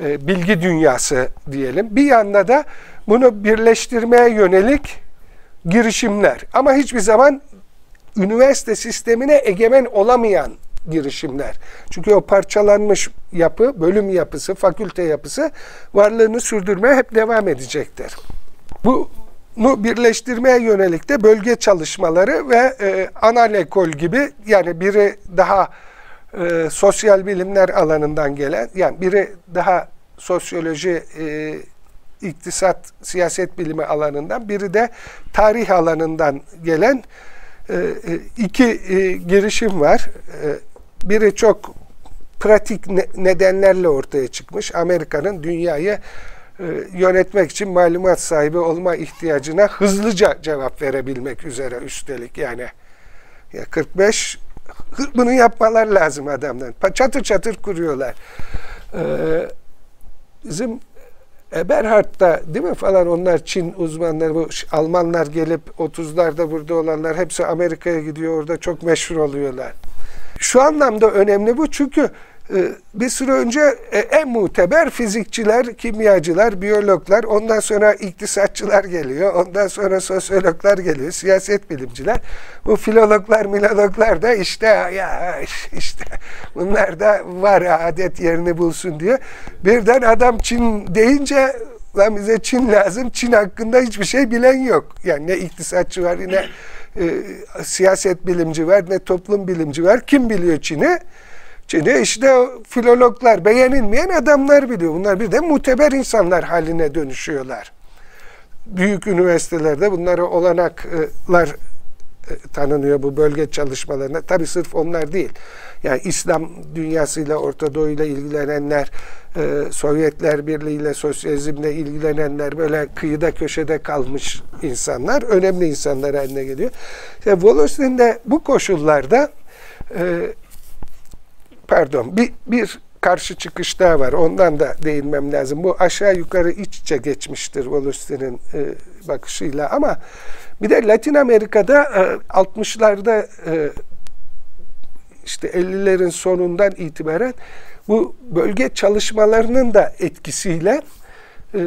e, bilgi dünyası diyelim. Bir yanda da bunu birleştirmeye yönelik girişimler. Ama hiçbir zaman üniversite sistemine egemen olamayan girişimler. Çünkü o parçalanmış yapı, bölüm yapısı, fakülte yapısı varlığını sürdürmeye hep devam edecektir. Bunu birleştirmeye yönelik de bölge çalışmaları ve e, anal ekol gibi yani biri daha e, sosyal bilimler alanından gelen, yani biri daha sosyoloji, e, iktisat, siyaset bilimi alanından, biri de tarih alanından gelen e, e iki e, girişim var. E, biri çok pratik nedenlerle ortaya çıkmış. Amerika'nın dünyayı e, yönetmek için malumat sahibi olma ihtiyacına hızlıca cevap verebilmek üzere üstelik yani. Ya 45 bunu yapmalar lazım adamlar. Çatır çatır kuruyorlar. Ee, bizim Eberhard da değil mi falan onlar Çin uzmanları bu Almanlar gelip 30'larda burada olanlar hepsi Amerika'ya gidiyor orada çok meşhur oluyorlar. Şu anlamda önemli bu çünkü e, bir süre önce e, en muteber fizikçiler, kimyacılar, biyologlar, ondan sonra iktisatçılar geliyor, ondan sonra sosyologlar geliyor, siyaset bilimciler. Bu filologlar, milologlar da işte ya işte bunlar da var adet yerini bulsun diyor. Birden adam Çin deyince lan bize Çin lazım, Çin hakkında hiçbir şey bilen yok. Yani ne iktisatçı var, ne e, siyaset bilimci var, ne toplum bilimci var. Kim biliyor Çin'i? Çin'i işte filologlar, beğenilmeyen adamlar biliyor. Bunlar bir de muteber insanlar haline dönüşüyorlar. Büyük üniversitelerde bunlara olanaklar tanınıyor bu bölge çalışmalarına. Tabi sırf onlar değil. Yani İslam dünyasıyla, Orta Doğu ile ilgilenenler, e, Sovyetler Birliği ile, sosyalizmle ilgilenenler, böyle kıyıda köşede kalmış insanlar, önemli insanlar haline geliyor. İşte Volostin de bu koşullarda e, pardon bir, bir karşı çıkış daha var. Ondan da değinmem lazım. Bu aşağı yukarı iç içe geçmiştir Wallerstein'in e, bakışıyla ama bir de Latin Amerika'da e, 60'larda e, işte 50'lerin sonundan itibaren bu bölge çalışmalarının da etkisiyle e,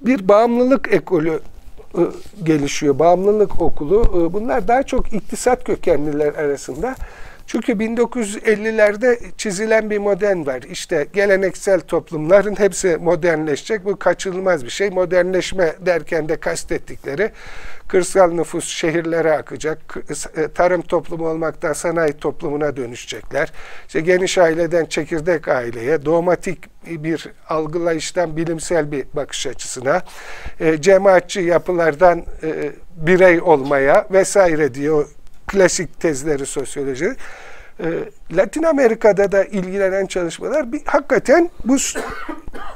bir bağımlılık ekolü e, gelişiyor. Bağımlılık okulu. E, bunlar daha çok iktisat kökenliler arasında çünkü 1950'lerde çizilen bir modern var. İşte geleneksel toplumların hepsi modernleşecek. Bu kaçınılmaz bir şey. Modernleşme derken de kastettikleri kırsal nüfus şehirlere akacak. E, tarım toplumu olmaktan sanayi toplumuna dönüşecekler. İşte geniş aileden çekirdek aileye, dogmatik bir algılayıştan bilimsel bir bakış açısına, e, cemaatçi yapılardan e, birey olmaya vesaire diyor klasik tezleri sosyoloji. Latin Amerika'da da ilgilenen çalışmalar bir, hakikaten bu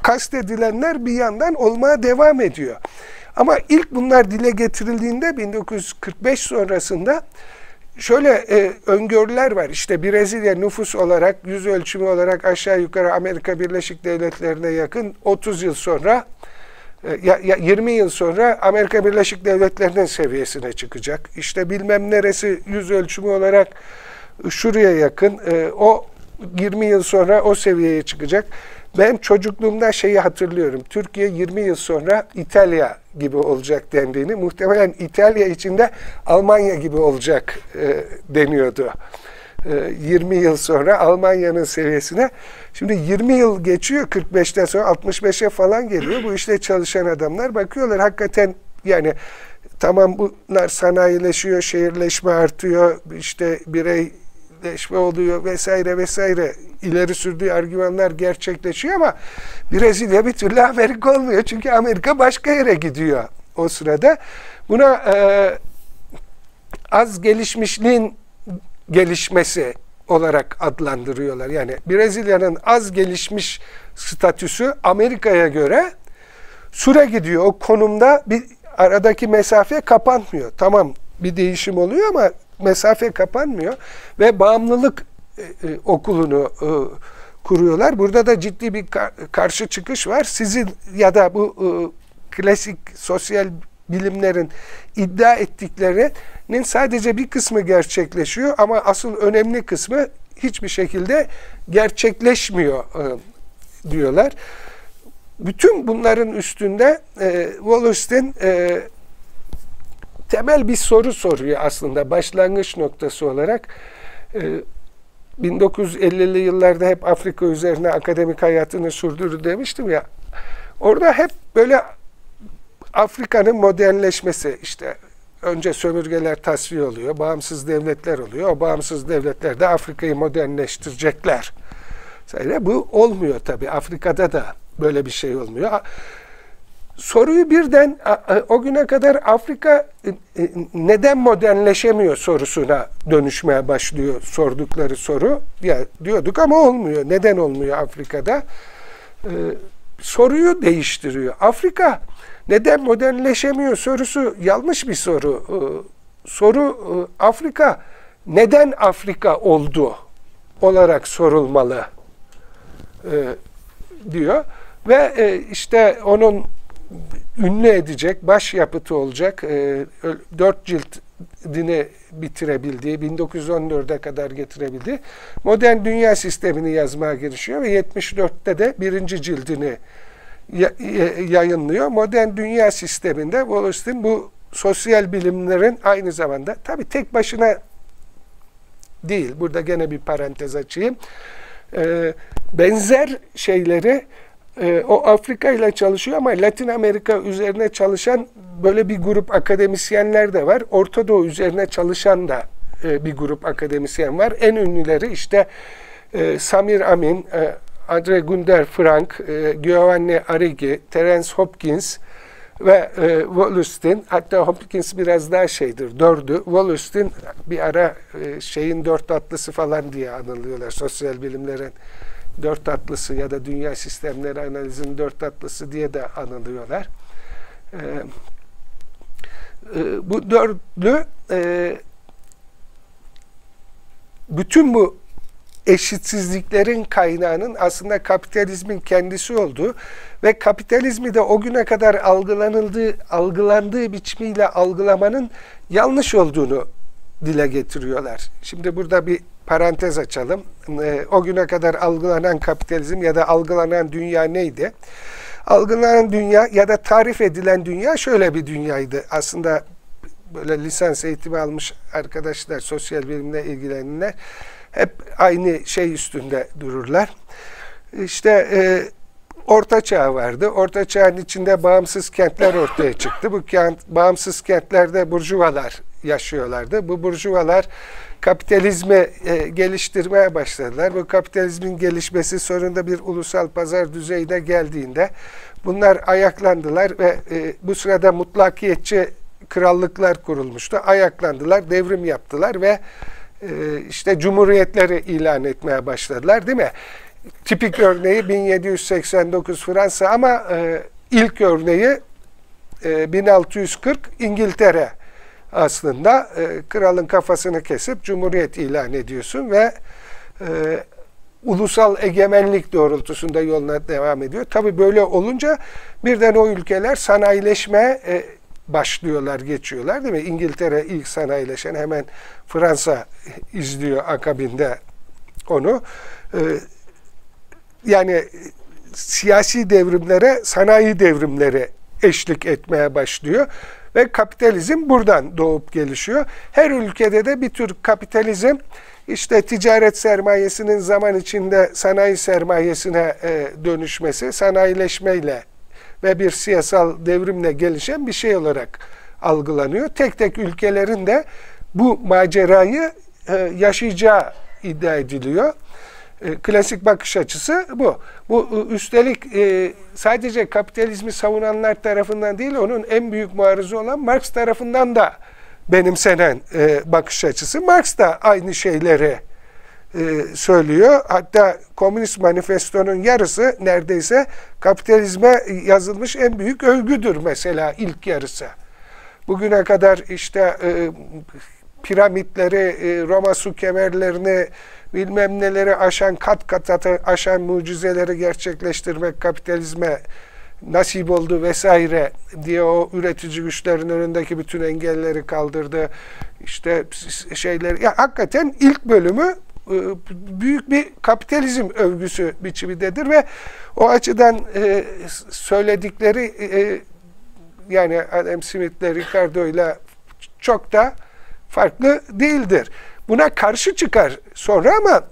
kastedilenler bir yandan olmaya devam ediyor. Ama ilk bunlar dile getirildiğinde 1945 sonrasında şöyle e, öngörüler var. İşte Brezilya nüfus olarak, yüz ölçümü olarak aşağı yukarı Amerika Birleşik Devletleri'ne yakın 30 yıl sonra e, ya, ya 20 yıl sonra Amerika Birleşik Devletleri'nin seviyesine çıkacak. İşte bilmem neresi yüz ölçümü olarak şuraya yakın. E, o 20 yıl sonra o seviyeye çıkacak. Ben çocukluğumda şeyi hatırlıyorum. Türkiye 20 yıl sonra İtalya gibi olacak dendiğini, muhtemelen İtalya içinde Almanya gibi olacak e, deniyordu. 20 e, yıl sonra Almanya'nın seviyesine. Şimdi 20 yıl geçiyor 45'ten sonra 65'e falan geliyor. Bu işte çalışan adamlar bakıyorlar hakikaten yani tamam bunlar sanayileşiyor, şehirleşme artıyor, işte bireyleşme oluyor vesaire vesaire ileri sürdüğü argümanlar gerçekleşiyor ama Brezilya bir türlü Amerika olmuyor. Çünkü Amerika başka yere gidiyor o sırada. Buna e, az gelişmişliğin gelişmesi olarak adlandırıyorlar. Yani Brezilya'nın az gelişmiş statüsü Amerika'ya göre süre gidiyor. O konumda bir aradaki mesafe kapanmıyor. Tamam bir değişim oluyor ama mesafe kapanmıyor ve bağımlılık e, e, okulunu e, kuruyorlar. Burada da ciddi bir ka karşı çıkış var. Sizin ya da bu e, klasik sosyal bilimlerin iddia ettiklerinin sadece bir kısmı gerçekleşiyor ama asıl önemli kısmı hiçbir şekilde gerçekleşmiyor e, diyorlar. Bütün bunların üstünde e, Wallerstein e, temel bir soru soruyor aslında başlangıç noktası olarak. E, 1950'li yıllarda hep Afrika üzerine akademik hayatını sürdürdü demiştim ya. Orada hep böyle Afrika'nın modernleşmesi işte önce sömürgeler tasfiye oluyor, bağımsız devletler oluyor. O bağımsız devletler de Afrika'yı modernleştirecekler. Bu olmuyor tabii. Afrika'da da böyle bir şey olmuyor. Soruyu birden o güne kadar Afrika e, e, neden modernleşemiyor sorusuna dönüşmeye başlıyor sordukları soru. Ya diyorduk ama olmuyor. Neden olmuyor Afrika'da? Ee, soruyu değiştiriyor. Afrika neden modernleşemiyor sorusu yanlış bir soru. Soru e, Afrika neden Afrika oldu olarak sorulmalı e, diyor. Ve e, işte onun ünlü edecek, baş yapıtı olacak, e, dört cilt dini bitirebildiği, 1914'e kadar getirebildiği modern dünya sistemini yazmaya girişiyor ve 74'te de birinci cildini yayınlıyor. Modern dünya sisteminde Wallerstein bu sosyal bilimlerin aynı zamanda, tabi tek başına değil, burada gene bir parantez açayım, e, benzer şeyleri e, o Afrika ile çalışıyor ama Latin Amerika üzerine çalışan böyle bir grup akademisyenler de var. Orta Doğu üzerine çalışan da e, bir grup akademisyen var. En ünlüleri işte e, Samir Amin, e, Andre Gunder Frank, e, Giovanni Arrighi, Terence Hopkins ve e, Wallerstein. Hatta Hopkins biraz daha şeydir, dördü. Wallerstein bir ara e, şeyin dört atlısı falan diye anılıyorlar sosyal bilimlerin dört tatlısı ya da dünya sistemleri analizinin dört tatlısı diye de anılıyorlar. E, e, bu dörtlü e, bütün bu eşitsizliklerin kaynağının aslında kapitalizmin kendisi olduğu ve kapitalizmi de o güne kadar algılanıldığı, algılandığı biçimiyle algılamanın yanlış olduğunu dile getiriyorlar. Şimdi burada bir parantez açalım. E, o güne kadar algılanan kapitalizm ya da algılanan dünya neydi? Algılanan dünya ya da tarif edilen dünya şöyle bir dünyaydı. Aslında böyle lisans eğitimi almış arkadaşlar, sosyal bilimle ilgilenenler hep aynı şey üstünde dururlar. İşte e, Orta Çağ vardı. Orta Çağ'ın içinde bağımsız kentler ortaya çıktı. Bu kent, bağımsız kentlerde burjuvalar yaşıyorlardı. Bu burjuvalar kapitalizmi e, geliştirmeye başladılar. Bu kapitalizmin gelişmesi sonunda bir ulusal pazar düzeyine geldiğinde bunlar ayaklandılar ve e, bu sırada mutlakiyetçi krallıklar kurulmuştu. Ayaklandılar, devrim yaptılar ve e, işte cumhuriyetleri ilan etmeye başladılar değil mi? Tipik örneği 1789 Fransa ama e, ilk örneği e, 1640 İngiltere aslında e, kralın kafasını kesip cumhuriyet ilan ediyorsun ve e, ulusal egemenlik doğrultusunda yoluna devam ediyor. Tabi böyle olunca birden o ülkeler sanayileşmeye e, başlıyorlar, geçiyorlar değil mi? İngiltere ilk sanayileşen hemen Fransa izliyor akabinde onu. E, yani siyasi devrimlere sanayi devrimleri eşlik etmeye başlıyor. Ve kapitalizm buradan doğup gelişiyor. Her ülkede de bir tür kapitalizm işte ticaret sermayesinin zaman içinde sanayi sermayesine e, dönüşmesi, sanayileşmeyle ve bir siyasal devrimle gelişen bir şey olarak algılanıyor. Tek tek ülkelerin de bu macerayı e, yaşayacağı iddia ediliyor. E, klasik bakış açısı bu. Bu e, üstelik e, sadece kapitalizmi savunanlar tarafından değil, onun en büyük muarızı olan Marx tarafından da benimsenen bakış açısı. Marx da aynı şeyleri söylüyor. Hatta Komünist Manifesto'nun yarısı neredeyse kapitalizme yazılmış en büyük övgüdür mesela ilk yarısı. Bugüne kadar işte piramitleri, Roma su kemerlerini, bilmem neleri aşan, kat kat aşan mucizeleri gerçekleştirmek kapitalizme nasip oldu vesaire diye o üretici güçlerin önündeki bütün engelleri kaldırdı. İşte şeyler ya hakikaten ilk bölümü e, büyük bir kapitalizm övgüsü biçimidedir ve o açıdan e, söyledikleri e, yani Adam Smith'le Ricardo ile çok da farklı değildir. Buna karşı çıkar sonra ama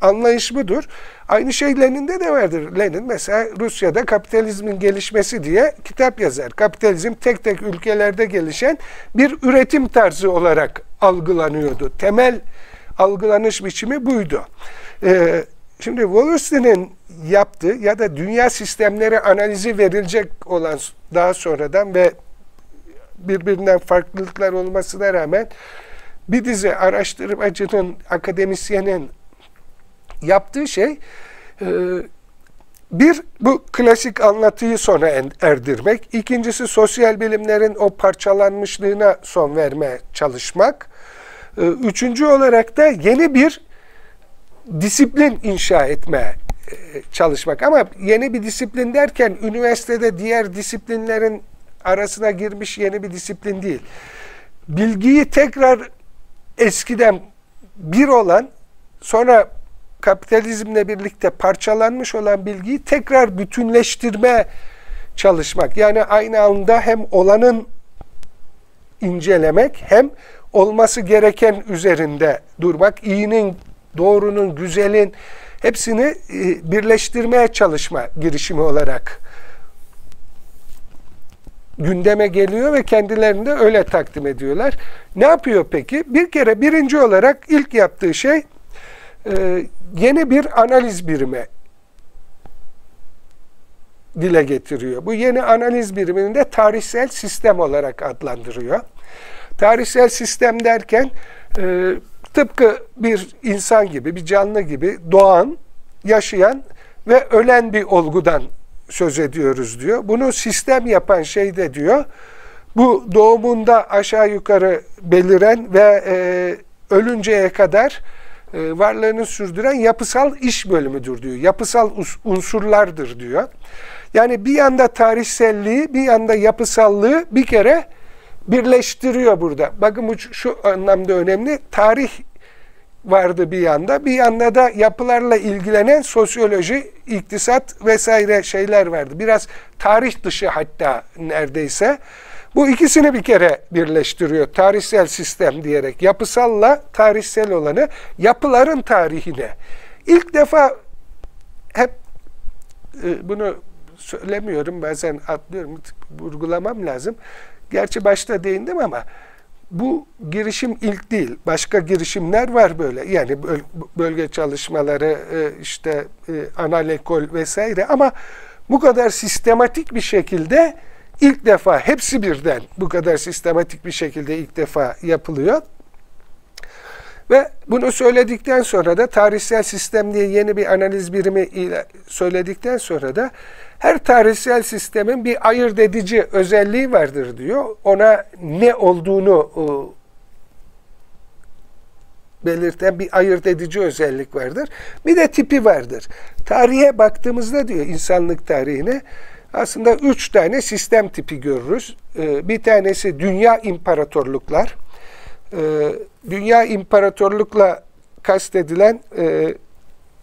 anlayış budur. Aynı şey Lenin'de de vardır. Lenin mesela Rusya'da kapitalizmin gelişmesi diye kitap yazar. Kapitalizm tek tek ülkelerde gelişen bir üretim tarzı olarak algılanıyordu. Temel algılanış biçimi buydu. Ee, şimdi Wallerstein'in yaptığı ya da dünya sistemleri analizi verilecek olan daha sonradan ve birbirinden farklılıklar olmasına rağmen bir dizi araştırmacının, akademisyenin yaptığı şey e, bir, bu klasik anlatıyı sona erdirmek. İkincisi sosyal bilimlerin o parçalanmışlığına son vermeye çalışmak. E, üçüncü olarak da yeni bir disiplin inşa etme çalışmak. Ama yeni bir disiplin derken üniversitede diğer disiplinlerin arasına girmiş yeni bir disiplin değil. Bilgiyi tekrar eskiden bir olan sonra kapitalizmle birlikte parçalanmış olan bilgiyi tekrar bütünleştirme çalışmak. Yani aynı anda hem olanın incelemek hem olması gereken üzerinde durmak, iyinin, doğrunun, güzelin hepsini e, birleştirmeye çalışma girişimi olarak gündeme geliyor ve kendilerini de öyle takdim ediyorlar. Ne yapıyor peki? Bir kere birinci olarak ilk yaptığı şey e, yeni bir analiz birimi dile getiriyor. Bu yeni analiz birimini de tarihsel sistem olarak adlandırıyor. Tarihsel sistem derken e, tıpkı bir insan gibi, bir canlı gibi doğan, yaşayan ve ölen bir olgudan söz ediyoruz diyor. Bunu sistem yapan şey de diyor, bu doğumunda aşağı yukarı beliren ve e, ölünceye kadar e, varlığını sürdüren yapısal iş bölümüdür diyor. Yapısal unsurlardır diyor. Yani bir yanda tarihselliği, bir yanda yapısallığı bir kere birleştiriyor burada. Bakın bu şu anlamda önemli. Tarih vardı bir yanda. Bir yanda da yapılarla ilgilenen sosyoloji, iktisat vesaire şeyler vardı. Biraz tarih dışı hatta neredeyse. Bu ikisini bir kere birleştiriyor. Tarihsel sistem diyerek. Yapısalla tarihsel olanı, yapıların tarihine. İlk defa hep e, bunu söylemiyorum bazen atlıyorum vurgulamam lazım. Gerçi başta değindim ama bu girişim ilk değil. Başka girişimler var böyle. Yani bölge çalışmaları, e, işte e, anal ekol vesaire ama bu kadar sistematik bir şekilde ilk defa hepsi birden bu kadar sistematik bir şekilde ilk defa yapılıyor. Ve bunu söyledikten sonra da tarihsel sistem diye yeni bir analiz birimi ile söyledikten sonra da her tarihsel sistemin bir ayırt edici özelliği vardır diyor. Ona ne olduğunu e, belirten bir ayırt edici özellik vardır. Bir de tipi vardır. Tarihe baktığımızda diyor insanlık tarihine aslında üç tane sistem tipi görürüz. E, bir tanesi dünya imparatorluklar. E, dünya imparatorlukla kastedilen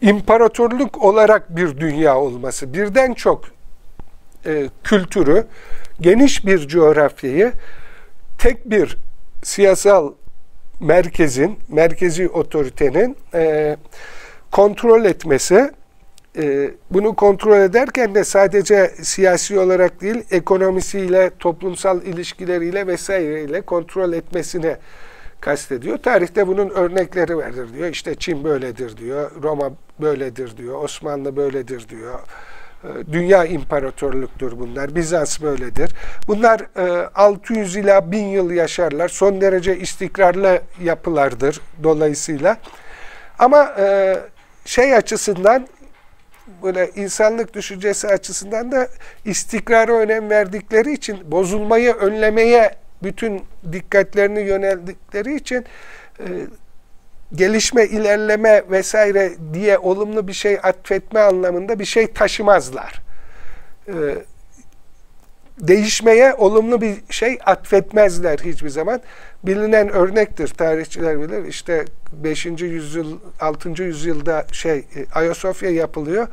imparatorluk olarak bir dünya olması, birden çok e, kültürü, geniş bir coğrafyayı tek bir siyasal merkezin, merkezi otoritenin e, kontrol etmesi, e, bunu kontrol ederken de sadece siyasi olarak değil, ekonomisiyle, toplumsal ilişkileriyle vesaireyle kontrol etmesine kastediyor. Tarihte bunun örnekleri vardır diyor. İşte Çin böyledir diyor, Roma böyledir diyor, Osmanlı böyledir diyor. Ee, dünya imparatorluktur bunlar. Bizans böyledir. Bunlar 600 e, ila 1000 yıl yaşarlar. Son derece istikrarlı yapılardır dolayısıyla. Ama e, şey açısından böyle insanlık düşüncesi açısından da istikrara önem verdikleri için bozulmayı önlemeye bütün dikkatlerini yöneldikleri için e, gelişme, ilerleme vesaire diye olumlu bir şey atfetme anlamında bir şey taşımazlar. Ee, değişmeye olumlu bir şey atfetmezler hiçbir zaman. Bilinen örnektir, tarihçiler bilir. İşte 5. yüzyıl, 6. yüzyılda şey Ayasofya yapılıyor.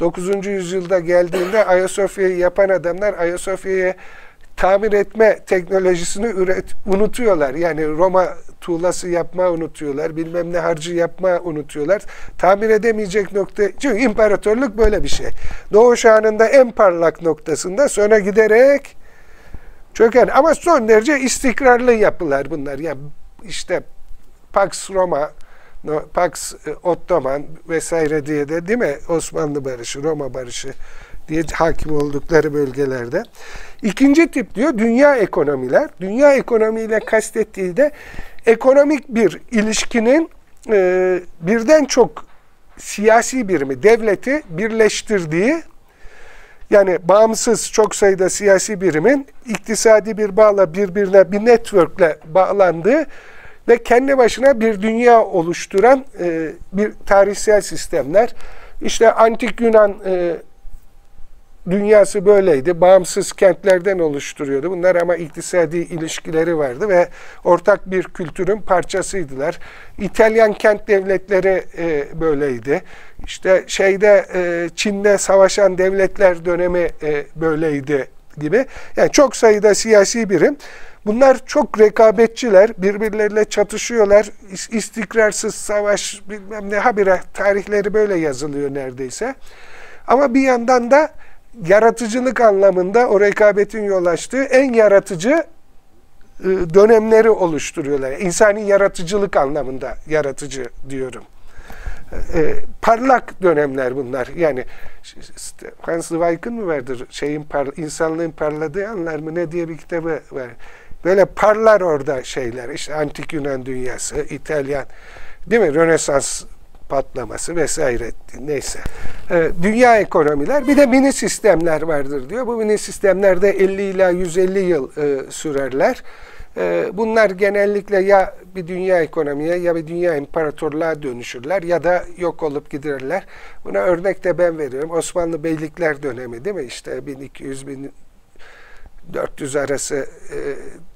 9. yüzyılda geldiğinde Ayasofya'yı yapan adamlar Ayasofya'ya tamir etme teknolojisini üret, unutuyorlar. Yani Roma tuğlası yapma unutuyorlar. Bilmem ne harcı yapma unutuyorlar. Tamir edemeyecek nokta. Çünkü imparatorluk böyle bir şey. Doğuş anında en parlak noktasında sonra giderek çöken. Ama son derece istikrarlı yapılar bunlar. Yani işte Pax Roma, Pax Ottoman vesaire diye de değil mi? Osmanlı barışı, Roma barışı diye hakim oldukları bölgelerde. İkinci tip diyor dünya ekonomiler. Dünya ekonomiyle kastettiği de ekonomik bir ilişkinin e, birden çok siyasi birimi, devleti birleştirdiği yani bağımsız çok sayıda siyasi birimin iktisadi bir bağla birbirine bir networkle bağlandığı ve kendi başına bir dünya oluşturan e, bir tarihsel sistemler İşte antik Yunan e, dünyası böyleydi. Bağımsız kentlerden oluşturuyordu. Bunlar ama iktisadi ilişkileri vardı ve ortak bir kültürün parçasıydılar. İtalyan kent devletleri e, böyleydi. İşte şeyde e, Çin'de savaşan devletler dönemi e, böyleydi gibi. Yani çok sayıda siyasi birim. Bunlar çok rekabetçiler, birbirleriyle çatışıyorlar. İstikrarsız savaş bilmem ne habire tarihleri böyle yazılıyor neredeyse. Ama bir yandan da yaratıcılık anlamında o rekabetin yol açtığı en yaratıcı e, dönemleri oluşturuyorlar. İnsani yaratıcılık anlamında yaratıcı diyorum. E, parlak dönemler bunlar. Yani Hans Zweig'ın mı vardır? Şeyin par, insanlığın parladığı anlar mı ne diye bir kitabı var. Böyle parlar orada şeyler. İşte antik Yunan dünyası, İtalyan, değil mi? Rönesans patlaması vesaire neyse. Ee, dünya ekonomiler bir de mini sistemler vardır diyor. Bu mini sistemlerde 50 ila 150 yıl e, sürerler. E, bunlar genellikle ya bir dünya ekonomiye ya bir dünya imparatorluğa dönüşürler ya da yok olup giderler. Buna örnek de ben veriyorum. Osmanlı Beylikler dönemi değil mi? İşte 1200 bin 400 arası e,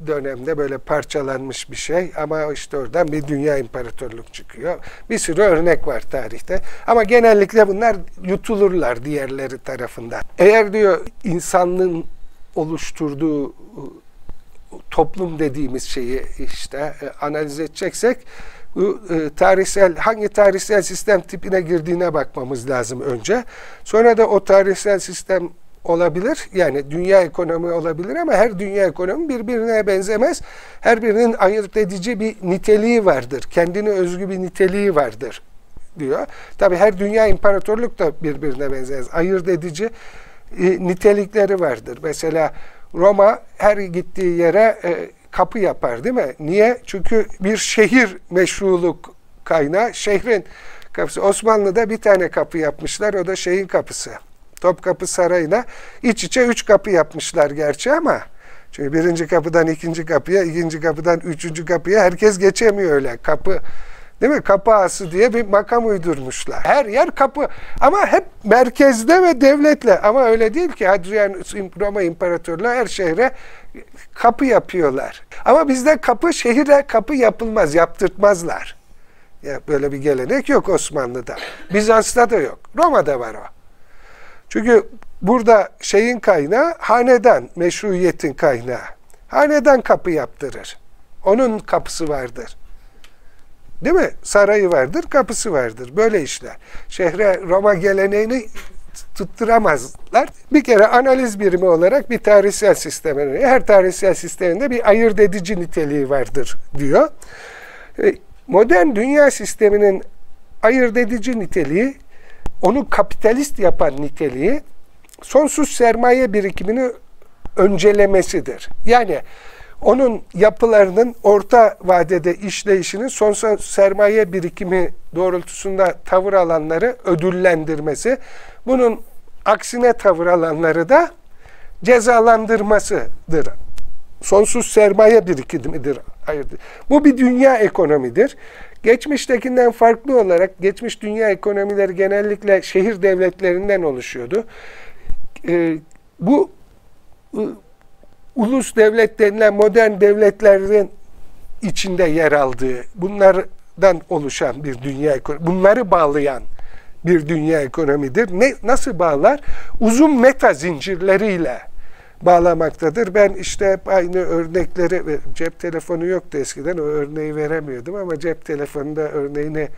dönemde böyle parçalanmış bir şey ama işte oradan bir dünya imparatorluk çıkıyor. Bir sürü örnek var tarihte ama genellikle bunlar yutulurlar diğerleri tarafından. Eğer diyor insanlığın oluşturduğu e, toplum dediğimiz şeyi işte e, analiz edeceksek bu tarihsel hangi tarihsel sistem tipine girdiğine bakmamız lazım önce. Sonra da o tarihsel sistem olabilir. Yani dünya ekonomi olabilir ama her dünya ekonomi birbirine benzemez. Her birinin ayırt edici bir niteliği vardır. Kendine özgü bir niteliği vardır diyor. Tabi her dünya imparatorluk da birbirine benzemez. Ayırt edici e, nitelikleri vardır. Mesela Roma her gittiği yere e, kapı yapar değil mi? Niye? Çünkü bir şehir meşruluk kaynağı şehrin kapısı. Osmanlı'da bir tane kapı yapmışlar. O da şeyin kapısı. Topkapı Sarayı'na iç içe üç kapı yapmışlar gerçi ama çünkü birinci kapıdan ikinci kapıya, ikinci kapıdan üçüncü kapıya herkes geçemiyor öyle. Kapı Değil mi? Kapı diye bir makam uydurmuşlar. Her yer kapı. Ama hep merkezde ve devletle. Ama öyle değil ki. Hadrian Roma İmparatorluğu her şehre kapı yapıyorlar. Ama bizde kapı şehire kapı yapılmaz, yaptırtmazlar. Ya böyle bir gelenek yok Osmanlı'da. Bizans'ta da yok. Roma'da var o. Çünkü burada şeyin kaynağı hanedan, meşruiyetin kaynağı. Hanedan kapı yaptırır. Onun kapısı vardır. Değil mi? Sarayı vardır, kapısı vardır. Böyle işler. Şehre Roma geleneğini tutturamazlar. Bir kere analiz birimi olarak bir tarihsel sistem. Her tarihsel sisteminde bir ayırt edici niteliği vardır diyor. E, modern dünya sisteminin ayırt edici niteliği onu kapitalist yapan niteliği sonsuz sermaye birikimini öncelemesidir. Yani onun yapılarının orta vadede işleyişinin sonsuz sermaye birikimi doğrultusunda tavır alanları ödüllendirmesi, bunun aksine tavır alanları da cezalandırmasıdır. Sonsuz sermaye birikimidir. Bu bir dünya ekonomidir. Geçmiştekinden farklı olarak geçmiş dünya ekonomileri genellikle şehir devletlerinden oluşuyordu. E, bu e, ulus devlet denilen modern devletlerin içinde yer aldığı, bunlardan oluşan bir dünya ekonomi, bunları bağlayan bir dünya ekonomidir. Ne, nasıl bağlar? Uzun meta zincirleriyle bağlamaktadır. Ben işte hep aynı örnekleri, cep telefonu yoktu eskiden o örneği veremiyordum ama cep telefonunda örneğini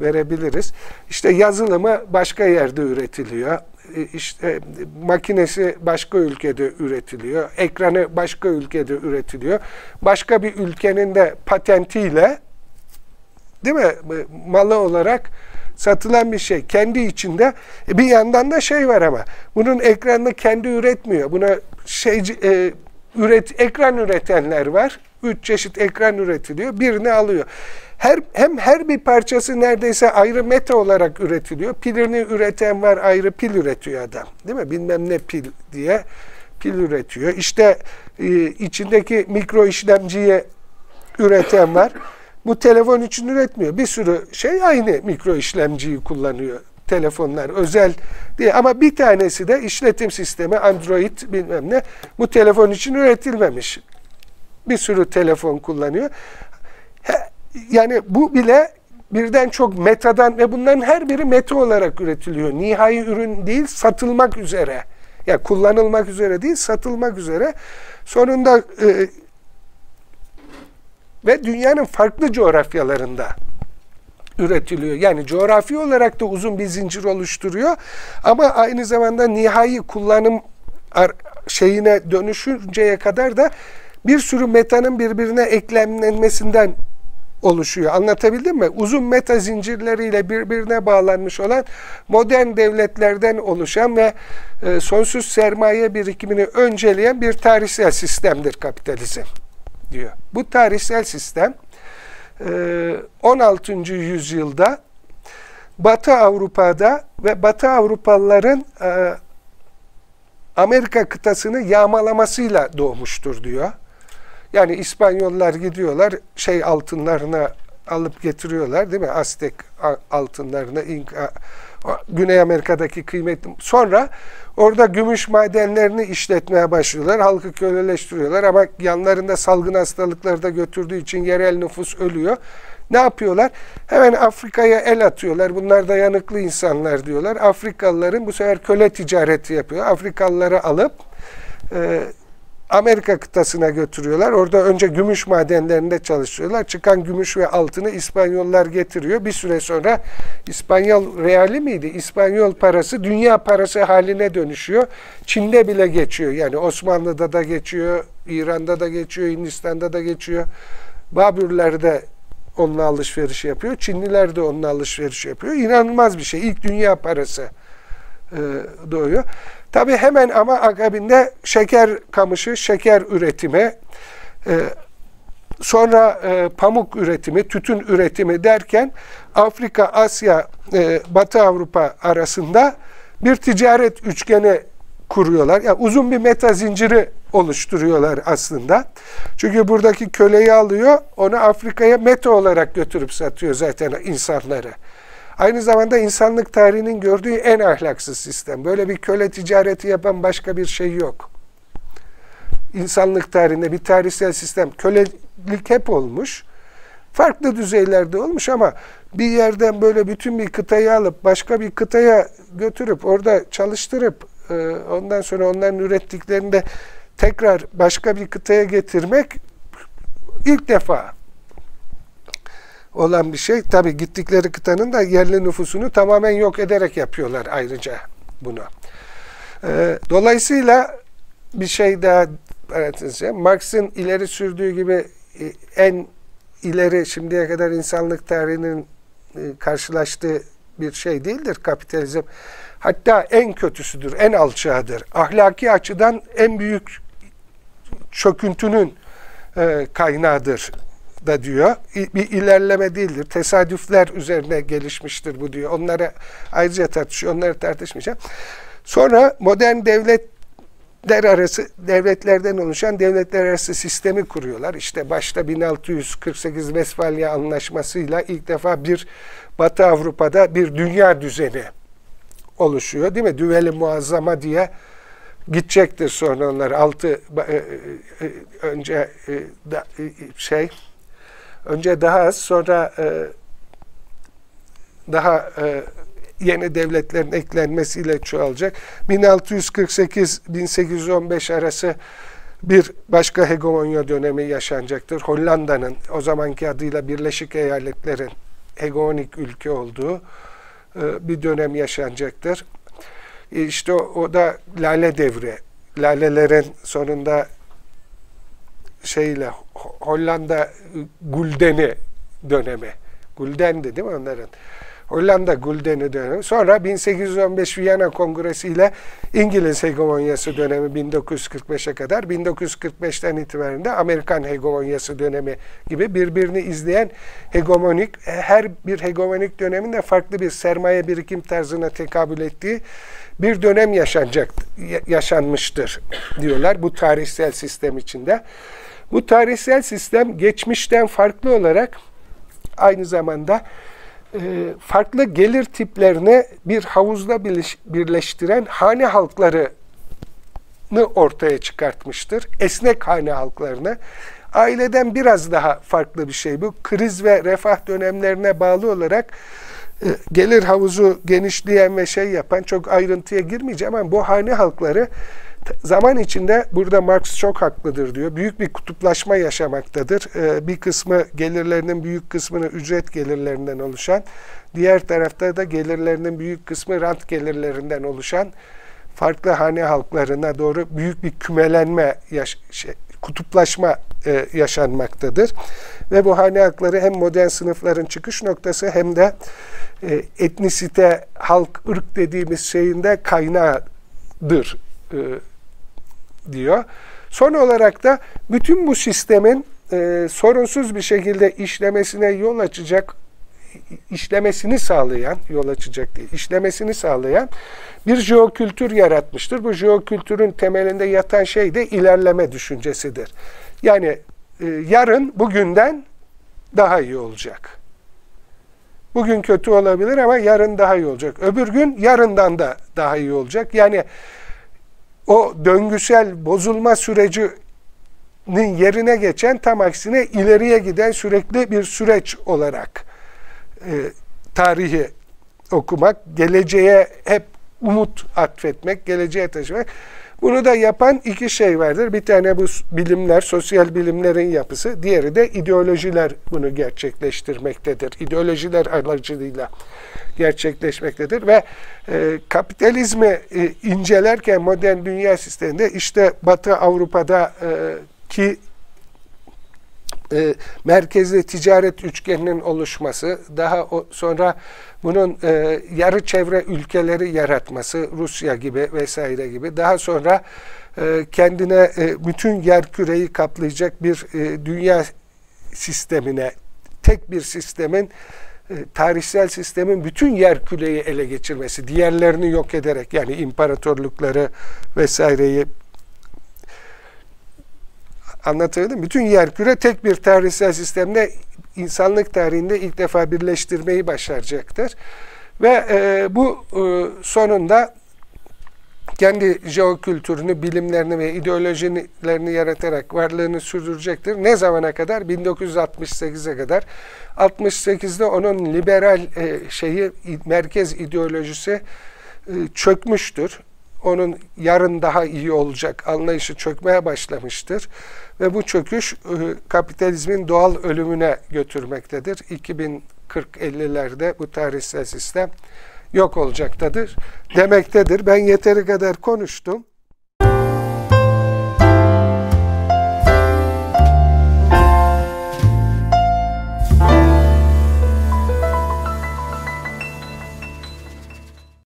verebiliriz. İşte yazılımı başka yerde üretiliyor. E, işte makinesi başka ülkede üretiliyor. Ekranı başka ülkede üretiliyor. Başka bir ülkenin de patentiyle değil mi? Malı olarak satılan bir şey. Kendi içinde e, bir yandan da şey var ama bunun ekranını kendi üretmiyor. Buna şey e, üret ekran üretenler var. Üç çeşit ekran üretiliyor. Birini alıyor. Her, hem her bir parçası neredeyse ayrı meta olarak üretiliyor. Pilini üreten var, ayrı pil üretiyor adam. Değil mi? Bilmem ne pil diye pil üretiyor. İşte e, içindeki mikro işlemciyi üreten var. Bu telefon için üretmiyor. Bir sürü şey aynı mikro işlemciyi kullanıyor. Telefonlar özel diye ama bir tanesi de işletim sistemi Android bilmem ne bu telefon için üretilmemiş. Bir sürü telefon kullanıyor. Yani bu bile birden çok metadan ve bunların her biri meta olarak üretiliyor. Nihai ürün değil, satılmak üzere. Ya yani kullanılmak üzere değil, satılmak üzere. Sonunda e, ve dünyanın farklı coğrafyalarında üretiliyor. Yani coğrafi olarak da uzun bir zincir oluşturuyor. Ama aynı zamanda nihai kullanım şeyine dönüşünceye kadar da bir sürü metanın birbirine eklemlenmesinden oluşuyor. Anlatabildim mi? Uzun meta zincirleriyle birbirine bağlanmış olan modern devletlerden oluşan ve e, sonsuz sermaye birikimini önceleyen bir tarihsel sistemdir kapitalizm diyor. Bu tarihsel sistem 16. E, yüzyılda Batı Avrupa'da ve Batı Avrupalıların e, Amerika kıtasını yağmalamasıyla doğmuştur diyor. Yani İspanyollar gidiyorlar şey altınlarına alıp getiriyorlar değil mi? Aztek altınlarını, İnka, Güney Amerika'daki kıymetli. Sonra orada gümüş madenlerini işletmeye başlıyorlar. Halkı köleleştiriyorlar ama yanlarında salgın hastalıkları da götürdüğü için yerel nüfus ölüyor. Ne yapıyorlar? Hemen Afrika'ya el atıyorlar. Bunlar dayanıklı insanlar diyorlar. Afrikalıların bu sefer köle ticareti yapıyor. Afrikalıları alıp e, Amerika kıtasına götürüyorlar. Orada önce gümüş madenlerinde çalışıyorlar. Çıkan gümüş ve altını İspanyollar getiriyor. Bir süre sonra İspanyol reali miydi? İspanyol parası dünya parası haline dönüşüyor. Çin'de bile geçiyor. Yani Osmanlı'da da geçiyor, İran'da da geçiyor, Hindistan'da da geçiyor. Babürler de onunla alışveriş yapıyor. Çinliler de onunla alışveriş yapıyor. İnanılmaz bir şey. İlk dünya parası e, doğuyor. Tabi hemen ama akabinde şeker kamışı, şeker üretimi, e, sonra e, pamuk üretimi, tütün üretimi derken Afrika, Asya, e, Batı Avrupa arasında bir ticaret üçgeni kuruyorlar. Yani uzun bir meta zinciri oluşturuyorlar aslında. Çünkü buradaki köleyi alıyor, onu Afrika'ya meta olarak götürüp satıyor zaten insanları. Aynı zamanda insanlık tarihinin gördüğü en ahlaksız sistem. Böyle bir köle ticareti yapan başka bir şey yok. İnsanlık tarihinde bir tarihsel sistem. Kölelik hep olmuş. Farklı düzeylerde olmuş ama bir yerden böyle bütün bir kıtayı alıp başka bir kıtaya götürüp orada çalıştırıp e, ondan sonra onların ürettiklerini de tekrar başka bir kıtaya getirmek ilk defa olan bir şey. Tabi gittikleri kıtanın da yerli nüfusunu tamamen yok ederek yapıyorlar ayrıca bunu. Ee, dolayısıyla bir şey daha parantezce, Marx'ın ileri sürdüğü gibi e, en ileri şimdiye kadar insanlık tarihinin e, karşılaştığı bir şey değildir kapitalizm. Hatta en kötüsüdür, en alçağıdır. Ahlaki açıdan en büyük çöküntünün e, kaynağıdır da diyor. Bir ilerleme değildir. Tesadüfler üzerine gelişmiştir bu diyor. Onları ayrıca tartışıyor. Onları tartışmayacağım. Sonra modern devletler arası devletlerden oluşan devletler arası sistemi kuruyorlar. İşte başta 1648 Westfalia Anlaşması'yla ilk defa bir Batı Avrupa'da bir dünya düzeni oluşuyor. Değil mi? Düveli muazzama diye gidecektir sonra onlar altı e, e, e, önce şey Önce daha az, sonra e, daha e, yeni devletlerin eklenmesiyle çoğalacak. 1648-1815 arası bir başka hegemonya dönemi yaşanacaktır. Hollanda'nın o zamanki adıyla Birleşik Eyaletler'in hegemonik ülke olduğu e, bir dönem yaşanacaktır. İşte o, o da lale devri. Lalelerin sonunda şeyle Hollanda Gulden'i dönemi. Gulden'di değil mi onların? Hollanda Gulden'i dönemi. Sonra 1815 Viyana Kongresi ile İngiliz hegemonyası dönemi 1945'e kadar 1945'ten itibaren de Amerikan hegemonyası dönemi gibi birbirini izleyen hegemonik her bir hegemonik dönemin de farklı bir sermaye birikim tarzına tekabül ettiği bir dönem yaşanacak yaşanmıştır diyorlar bu tarihsel sistem içinde. Bu tarihsel sistem geçmişten farklı olarak aynı zamanda e, farklı gelir tiplerini bir havuzda birleştiren hane halklarını ortaya çıkartmıştır. Esnek hane halklarını. Aileden biraz daha farklı bir şey bu. Kriz ve refah dönemlerine bağlı olarak e, gelir havuzu genişleyen ve şey yapan çok ayrıntıya girmeyeceğim ama bu hane halkları zaman içinde burada Marx çok haklıdır diyor. Büyük bir kutuplaşma yaşamaktadır. E, bir kısmı gelirlerinin büyük kısmını ücret gelirlerinden oluşan, diğer tarafta da gelirlerinin büyük kısmı rant gelirlerinden oluşan farklı hane halklarına doğru büyük bir kümelenme, yaş şey, kutuplaşma e, yaşanmaktadır. Ve bu hane halkları hem modern sınıfların çıkış noktası hem de e, etnisite, halk, ırk dediğimiz şeyin de kaynağıdır e, diyor. Son olarak da bütün bu sistemin e, sorunsuz bir şekilde işlemesine yol açacak işlemesini sağlayan, yol açacak değil, işlemesini sağlayan bir jeokültür yaratmıştır. Bu jeokültürün temelinde yatan şey de ilerleme düşüncesidir. Yani e, yarın bugünden daha iyi olacak. Bugün kötü olabilir ama yarın daha iyi olacak. Öbür gün yarından da daha iyi olacak. Yani o döngüsel bozulma sürecinin yerine geçen tam aksine ileriye giden sürekli bir süreç olarak e, tarihi okumak, geleceğe hep umut atfetmek, geleceğe taşımak. Bunu da yapan iki şey vardır. Bir tane bu bilimler, sosyal bilimlerin yapısı. Diğeri de ideolojiler bunu gerçekleştirmektedir. İdeolojiler aracılığıyla gerçekleşmektedir. Ve e, kapitalizmi e, incelerken modern dünya sisteminde işte Batı Avrupa'da e, ki e, merkezli ticaret üçgeninin oluşması, daha o, sonra bunun e, yarı çevre ülkeleri yaratması, Rusya gibi vesaire gibi, daha sonra e, kendine e, bütün yer küreyi kaplayacak bir e, dünya sistemine, tek bir sistemin tarihsel sistemin bütün yer küreyi ele geçirmesi, diğerlerini yok ederek yani imparatorlukları vesaireyi Anlatabildim Bütün yer küre tek bir tarihsel sistemde insanlık tarihinde ilk defa birleştirmeyi başaracaktır. Ve e, bu e, sonunda kendi jeokültürünü, bilimlerini ve ideolojilerini yaratarak varlığını sürdürecektir. Ne zamana kadar? 1968'e kadar. 68'de onun liberal e, şeyi, merkez ideolojisi e, çökmüştür onun yarın daha iyi olacak anlayışı çökmeye başlamıştır. Ve bu çöküş e, kapitalizmin doğal ölümüne götürmektedir. 2040-50'lerde bu tarihsel sistem yok olacaktadır demektedir. Ben yeteri kadar konuştum.